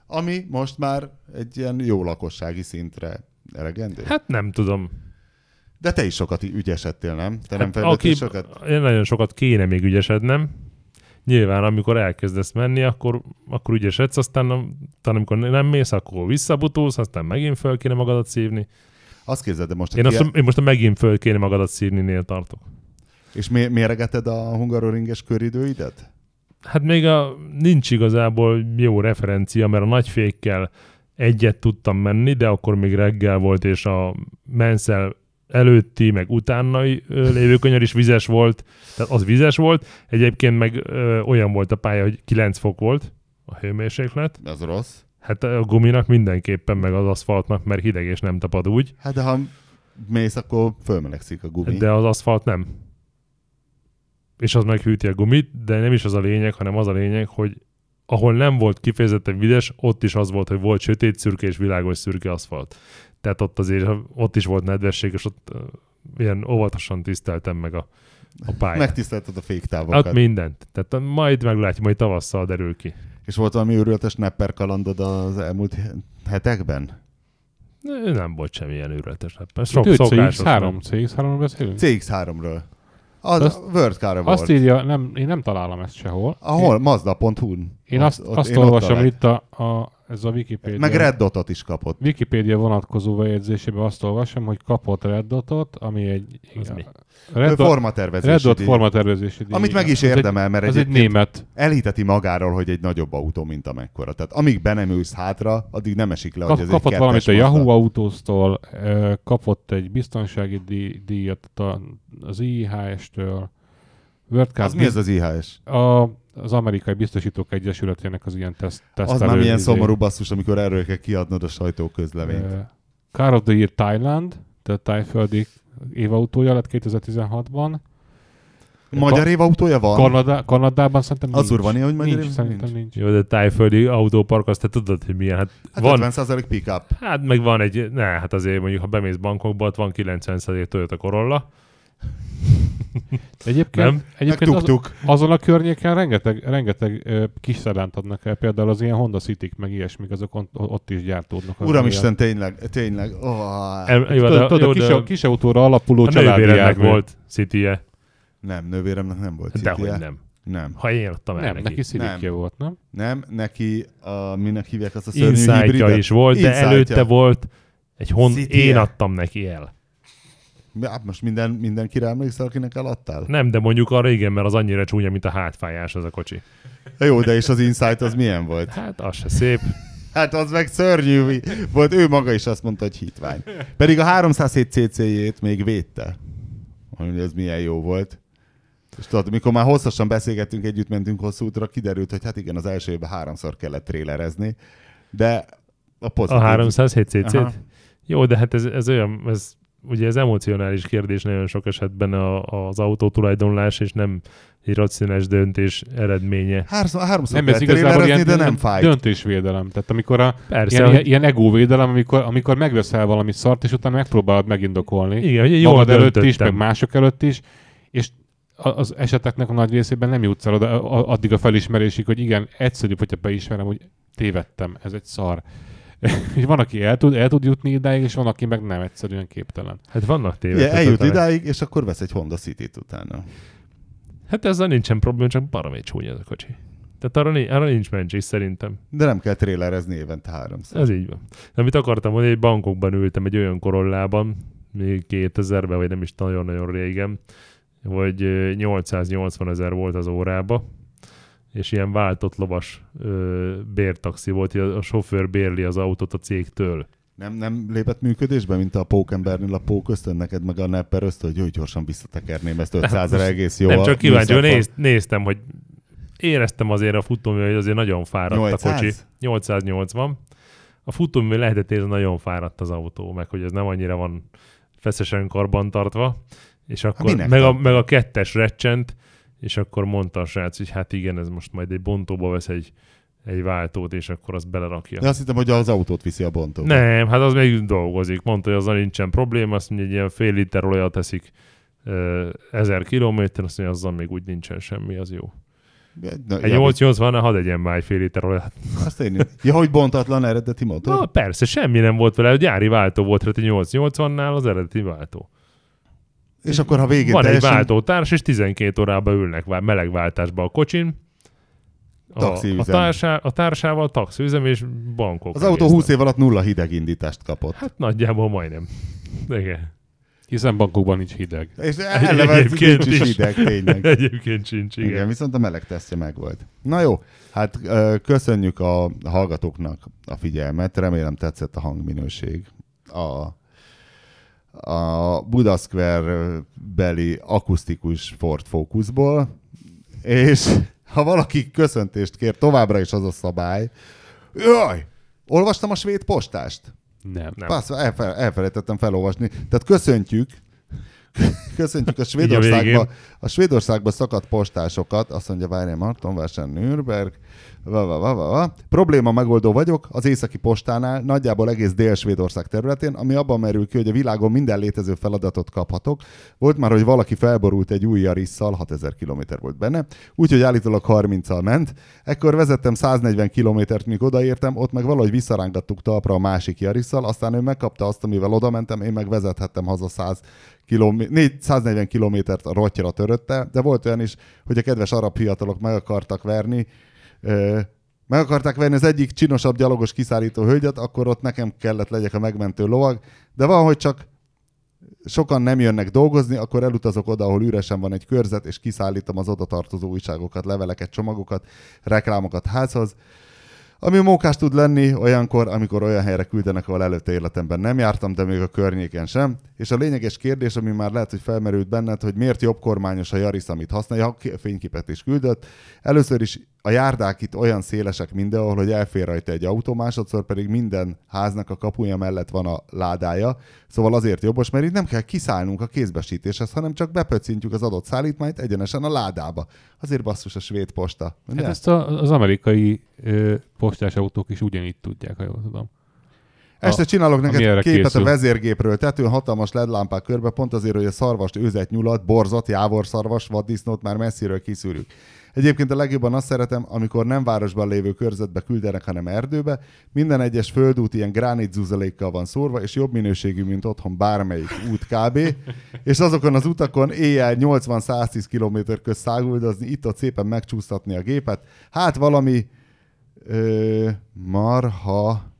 Ami most már egy ilyen jó lakossági szintre elegendő. Hát nem tudom. De te is sokat ügyesedtél, nem? Te nem Hát aki, sokat? Én nagyon sokat kéne még ügyesednem. Nyilván, amikor elkezdesz menni, akkor, akkor ügyesedsz, aztán, aztán amikor nem mész, akkor visszabutulsz, aztán megint föl kéne magadat szívni. Azt képzeld, de most Én, azt, én most a megint föl kéne magadat szívni-nél tartok. És mé- méregeted a hungaroringes köridőidet? Hát még a, nincs igazából jó referencia, mert a nagyfékkel egyet tudtam menni, de akkor még reggel volt, és a menszel előtti, meg utánai lévő kanyar is vizes volt, tehát az vizes volt. Egyébként meg ö, olyan volt a pálya, hogy 9 fok volt a hőmérséklet. Az rossz. Hát a guminak mindenképpen, meg az aszfaltnak, mert hideg és nem tapad úgy, Hát de ha mész, akkor fölmelegszik a gumi. de az aszfalt nem. És az meghűti a gumit, de nem is az a lényeg, hanem az a lényeg, hogy ahol nem volt kifejezetten vizes, ott is az volt, hogy volt sötét szürke és világos szürke aszfalt. Tehát ott azért, ott is volt nedvesség, és ott uh, ilyen óvatosan tiszteltem meg a, a pályát. Megtisztelted a féktávokat. Hát mindent. Tehát majd meglátjuk, majd tavasszal derül ki. És volt valami őrületes nepper kalandod az elmúlt hetekben? Nem volt semmilyen őrületes. Persze Sok Ő szokásos. CX3, CX3-ról beszélünk? CX3-ről. Az Azt- a World car volt. Azt írja, nem, én nem találom ezt sehol. Ahol? Mazda.hu-n. Én azt, azt én ott olvasom itt, a, a, ez a Wikipedia. Meg Red Dotot is kapott. Wikipédia vonatkozó bejegyzésében azt olvasom, hogy kapott Red Dotot, ami egy... Az mi? Red, Dot, formatervezési Red Dot díj. formatervezési díj. Amit meg is érdemel, mert Az egy német. elhiteti magáról, hogy egy nagyobb autó, mint amekkora. Tehát amíg be nem ülsz hátra, addig nem esik le, hogy Kap, ez kapott egy valamit a Yahoo. Autóztól, kapott egy biztonsági díj, díjat a- az IHS-től. WordCard Az mi ez az IHS? a, az Amerikai Biztosítók Egyesületének az ilyen teszt, Az tesztelő. már milyen izé, szomorú basszus, amikor erről kell kiadnod a sajtóközleményt. ö, Car of the Year Thailand, tehát tájföldi évautója lett 2016-ban. Magyar évautója van? Kanada, Kanadában szerintem nincs. Azur van ilyen, hogy magyar nincs, szerintem nincs. nincs. Jó, de tájföldi autópark, azt te tudod, hogy milyen. Hát, Hát van, 50% pick-up. hát meg van egy, ne, hát azért mondjuk, ha bemész bankokba, ott van 90% Toyota Corolla. Egyébként, Nem? Egyébként az, tuk-tuk. azon a környéken rengeteg, rengeteg ö, kis szedánt adnak el, például az ilyen Honda city meg ilyesmik, azok ott, ott is gyártódnak. Az Uramisten, tényleg, tényleg. Oh, El, jó, Tudod, de, tudod, jó, a kis, de kis autóra alapuló a családi volt city -e. nem, nővéremnek nem volt Dehogy Cityje. nem. Nem. Ha én adtam el Nem, neki. neki szidikje volt, nem? Nem, neki, a, minek hívják azt a szörnyű hibridet? is volt, de Insight-ja. előtte volt egy hon, City-je. én adtam neki el. Hát most minden, mindenkire emlékszel, akinek eladtál? Nem, de mondjuk arra igen, mert az annyira csúnya, mint a hátfájás az a kocsi. Jó, de és az Insight az milyen volt? Hát az se szép. Hát az meg szörnyű volt, ő maga is azt mondta, hogy hitvány. Pedig a 307 cc-jét még védte, hogy ez milyen jó volt. És tudod, mikor már hosszasan beszélgettünk, együtt mentünk hosszú útra, kiderült, hogy hát igen, az első évben háromszor kellett trélerezni, de a pozitív... A 307 cc. Jó, de hát ez, ez olyan, ez ugye ez emocionális kérdés nagyon sok esetben a, az autó tulajdonlás, és nem egy racionális döntés eredménye. Háromszor, háromszor Nem, ez igazából ilyen de nem fájt. döntésvédelem. Tehát amikor a, Persze, ilyen, hogy, ilyen egóvédelem, amikor, amikor megveszel valami szart, és utána megpróbálod megindokolni. igen, hogy jól magad előtt is, meg mások előtt is, és az eseteknek a nagy részében nem jutsz el oda, addig a felismerésig, hogy igen, egyszerűbb, hogyha beismerem, hogy tévedtem, ez egy szar. És van, aki el tud, el tud jutni idáig, és van, aki meg nem egyszerűen képtelen. Hát vannak Ugye, tévedhetetlenek. eljut idáig, és akkor vesz egy Honda City-t utána. Hát ezzel nincsen probléma, csak baromi csúnya ez a kocsi. Tehát arra, nincs, arra nincs mencsés szerintem. De nem kell trélerezni évente háromszor. Ez így van. De amit akartam mondani, hogy bankokban ültem egy olyan korollában, még 2000-ben, vagy nem is nagyon-nagyon régen, hogy ö, 880 ezer volt az órába, és ilyen váltott lovas ö, bértaxi volt, hogy a, a sofőr bérli az autót a cégtől. Nem, nem lépett működésbe, mint a pókembernél a pók ösztön neked, meg a nepper ösztön, hogy jó, gyorsan visszatekerném ezt 500 most egész jó. nem, csak kíváncsi, néz, néztem, hogy éreztem azért a futómű, hogy azért nagyon fáradt 800? a kocsi. 880. A futómű lehetett érezni, nagyon fáradt az autó, meg hogy ez nem annyira van feszesen karbantartva, és akkor minek meg a, meg a kettes recsent, és akkor mondta a srác, hogy hát igen, ez most majd egy bontóba vesz egy, egy váltót, és akkor azt belerakja. De azt hittem, hogy az autót viszi a bontóba. Nem, hát az még dolgozik. Mondta, hogy azzal nincsen probléma, azt mondja, egy ilyen fél liter olajat teszik ezer kilométer, azt mondja, azzal még úgy nincsen semmi, az jó. Na, Egy ja, 880 hadd egyen már egy fél liter olajat. Azt én Ja, hogy bontatlan eredeti motor? Na, persze, semmi nem volt vele, a gyári váltó volt rá, 880-nál az eredeti váltó. És akkor, ha végén Van teljesen... egy váltótárs, és 12 órában ülnek vá- melegváltásba a kocsin. A, a, társá, a társával taxiüzem és bankok. Az autó egész 20 év alatt nulla hidegindítást kapott. Hát nagyjából majdnem. Igen. Hiszen bankokban nincs hideg. És eleve Egyébként nincs is hideg, tényleg. Egyébként sincs, igen. Igen, viszont a meleg tesztje meg volt. Na jó, hát köszönjük a hallgatóknak a figyelmet, remélem tetszett a hangminőség. A, a Budasquare beli akusztikus Ford Focusból, és ha valaki köszöntést kér, továbbra is az a szabály. Jaj! Olvastam a svéd postást? Nem. Nem. Passz, elfe, elfelejtettem felolvasni. Tehát köszöntjük, köszöntjük a. Svédországba, a Svédországba szakadt postásokat, azt mondja, várjál, Martonvásár, Nürnberg, va, va, va, va, va. Probléma megoldó vagyok az északi postánál, nagyjából egész Dél-Svédország területén, ami abban merül ki, hogy a világon minden létező feladatot kaphatok. Volt már, hogy valaki felborult egy új Jarisszal, 6000 km volt benne, úgyhogy állítólag 30-al ment. Ekkor vezettem 140 kilométert, míg odaértem, ott meg valahogy visszarángattuk talpra a másik Jarisszal, aztán ő megkapta azt, amivel oda mentem, én meg vezethettem haza 100 kilomé- négy- 140 kilométert a rottyra törötte, de volt olyan is, hogy a kedves arab fiatalok meg akartak verni, meg akarták venni az egyik csinosabb gyalogos kiszállító hölgyet, akkor ott nekem kellett legyek a megmentő lovag, de van, hogy csak sokan nem jönnek dolgozni, akkor elutazok oda, ahol üresen van egy körzet, és kiszállítom az oda tartozó újságokat, leveleket, csomagokat, reklámokat házhoz. Ami mókás tud lenni olyankor, amikor olyan helyre küldenek, ahol előtte életemben nem jártam, de még a környéken sem. És a lényeges kérdés, ami már lehet, hogy felmerült benned, hogy miért jobb kormányos a Yaris, amit használja, ha fényképet is küldött. Először is a járdák itt olyan szélesek mindenhol, hogy elfér rajta egy autó, másodszor pedig minden háznak a kapuja mellett van a ládája. Szóval azért jobbos, mert itt nem kell kiszállnunk a kézbesítéshez, hanem csak bepöccintjük az adott szállítmányt egyenesen a ládába. Azért basszus a svéd posta. Hát Ugye? ezt a, az amerikai ö, postás autók is ugyanígy tudják, ha jól tudom. Este A- csinálok neked képet készül. a vezérgépről, tetőn hatalmas LED lámpák körbe, pont azért, hogy a szarvast, őzet, nyulat, borzat, jávorszarvas, vaddisznót már messziről kiszűrjük. Egyébként a legjobban azt szeretem, amikor nem városban lévő körzetbe küldenek, hanem erdőbe. Minden egyes földút ilyen gránit zuzalékkal van szórva, és jobb minőségű, mint otthon bármelyik út kb. és azokon az utakon éjjel 80-110 km közt száguldozni, itt-ott szépen megcsúsztatni a gépet. Hát valami ö, marha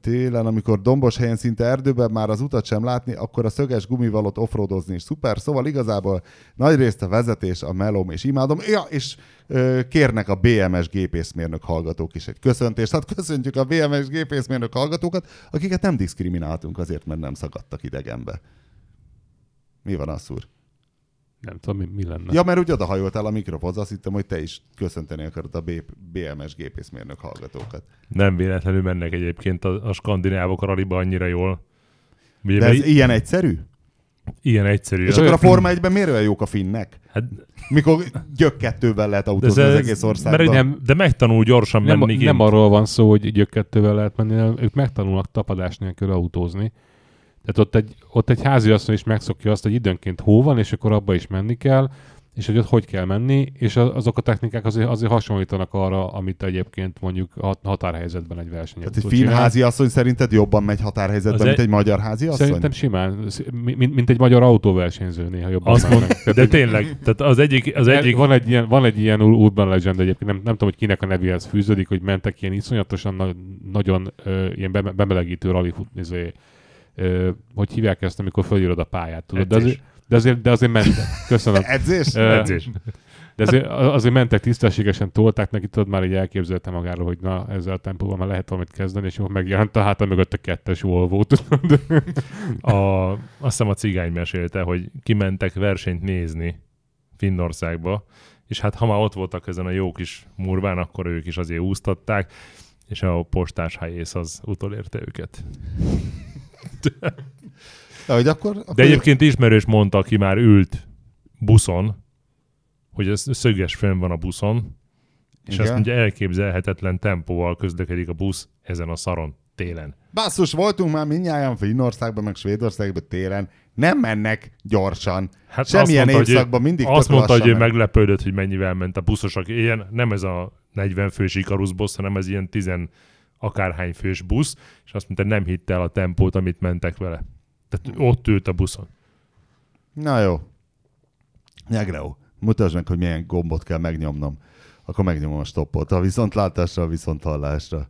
télen, amikor dombos helyen szinte erdőben már az utat sem látni, akkor a szöges gumivalot offroadozni is szuper. Szóval igazából nagyrészt a vezetés, a melóm és imádom. Ja, és ö, kérnek a BMS gépészmérnök hallgatók is egy köszöntést. Hát köszöntjük a BMS gépészmérnök hallgatókat, akiket nem diszkrimináltunk azért, mert nem szakadtak idegenbe. Mi van, Asszúr? Nem tudom, mi, mi lenne. Ja, mert úgy odahajoltál a mikrofonhoz, azt hittem, hogy te is köszönteni akarod a B- BMS gépészmérnök hallgatókat. Nem véletlenül mennek egyébként a, a skandinávok a raliba annyira jól. Ugye, De mert ez ilyen egyszerű? ilyen egyszerű. És akkor a Forma 1-ben miért olyan jók a finnek? Hát, Mikor gyök kettővel lehet autózni ez, az egész országban. mert Nem- nem, de megtanul gyorsan nem, menni. nem kint. arról van szó, hogy gyökkettővel lehet menni, hanem ők megtanulnak tapadás nélkül autózni. Tehát ott egy, ott egy háziasszony is megszokja azt, hogy időnként hó van, és akkor abba is menni kell, és hogy ott hogy kell menni, és azok a technikák azért, azért hasonlítanak arra, amit egyébként mondjuk a határhelyzetben egy versenyautó Tehát egy finn csinál. házi asszony szerinted jobban megy határhelyzetben, Az mint egy- egy magyar házi asszony? Szerintem simán, mint, mint egy magyar autóversenyző néha jobban Azt mond, de tényleg, tehát az egyik, az egyik van egy ilyen, van egy ilyen ur- urban legend egyébként, nem, nem tudom, hogy kinek a nevéhez fűződik, hogy mentek ilyen iszonyatosan na, nagyon ö, ilyen beme- bemelegítő rally fut, izé, ö, hogy hívják ezt, amikor fölírod a pályát, tudod? De azért, de azért, de azért mentek. Köszönöm. Edzés? Ö, edzés. De azért, azért mentek tisztességesen, tolták neki, tudod, már így elképzelte magáról, hogy na, ezzel a tempóval már lehet valamit kezdeni, és akkor megjelent a háta mögött a kettes Volvo, tudod? A, azt hiszem a cigány mesélte, hogy kimentek versenyt nézni Finnországba, és hát ha már ott voltak ezen a jó kis murván, akkor ők is azért úsztatták, és a postás helyész az utolérte őket. De, hogy akkor, akkor De egyébként ismerős mondta, aki már ült buszon, hogy ez szöges fönn van a buszon, és Igen. azt mondja, elképzelhetetlen tempóval közlekedik a busz ezen a szaron télen. Basszus, voltunk már mindnyáján Finnországban, meg Svédországban télen. Nem mennek gyorsan. Hát Semmilyen azt mondta, évszakban mindig Azt mondta, hogy ő meglepődött, hogy mennyivel ment a buszosak. Ilyen, nem ez a 40 fős Icarus busz, hanem ez ilyen 10 akárhány fős busz, és azt mondta, nem hitte el a tempót, amit mentek vele. Tehát ott ült a buszon. Na jó. Nyegreo, mutasd meg, hogy milyen gombot kell megnyomnom. Akkor megnyomom a stoppot. A viszontlátásra, a viszonthallásra.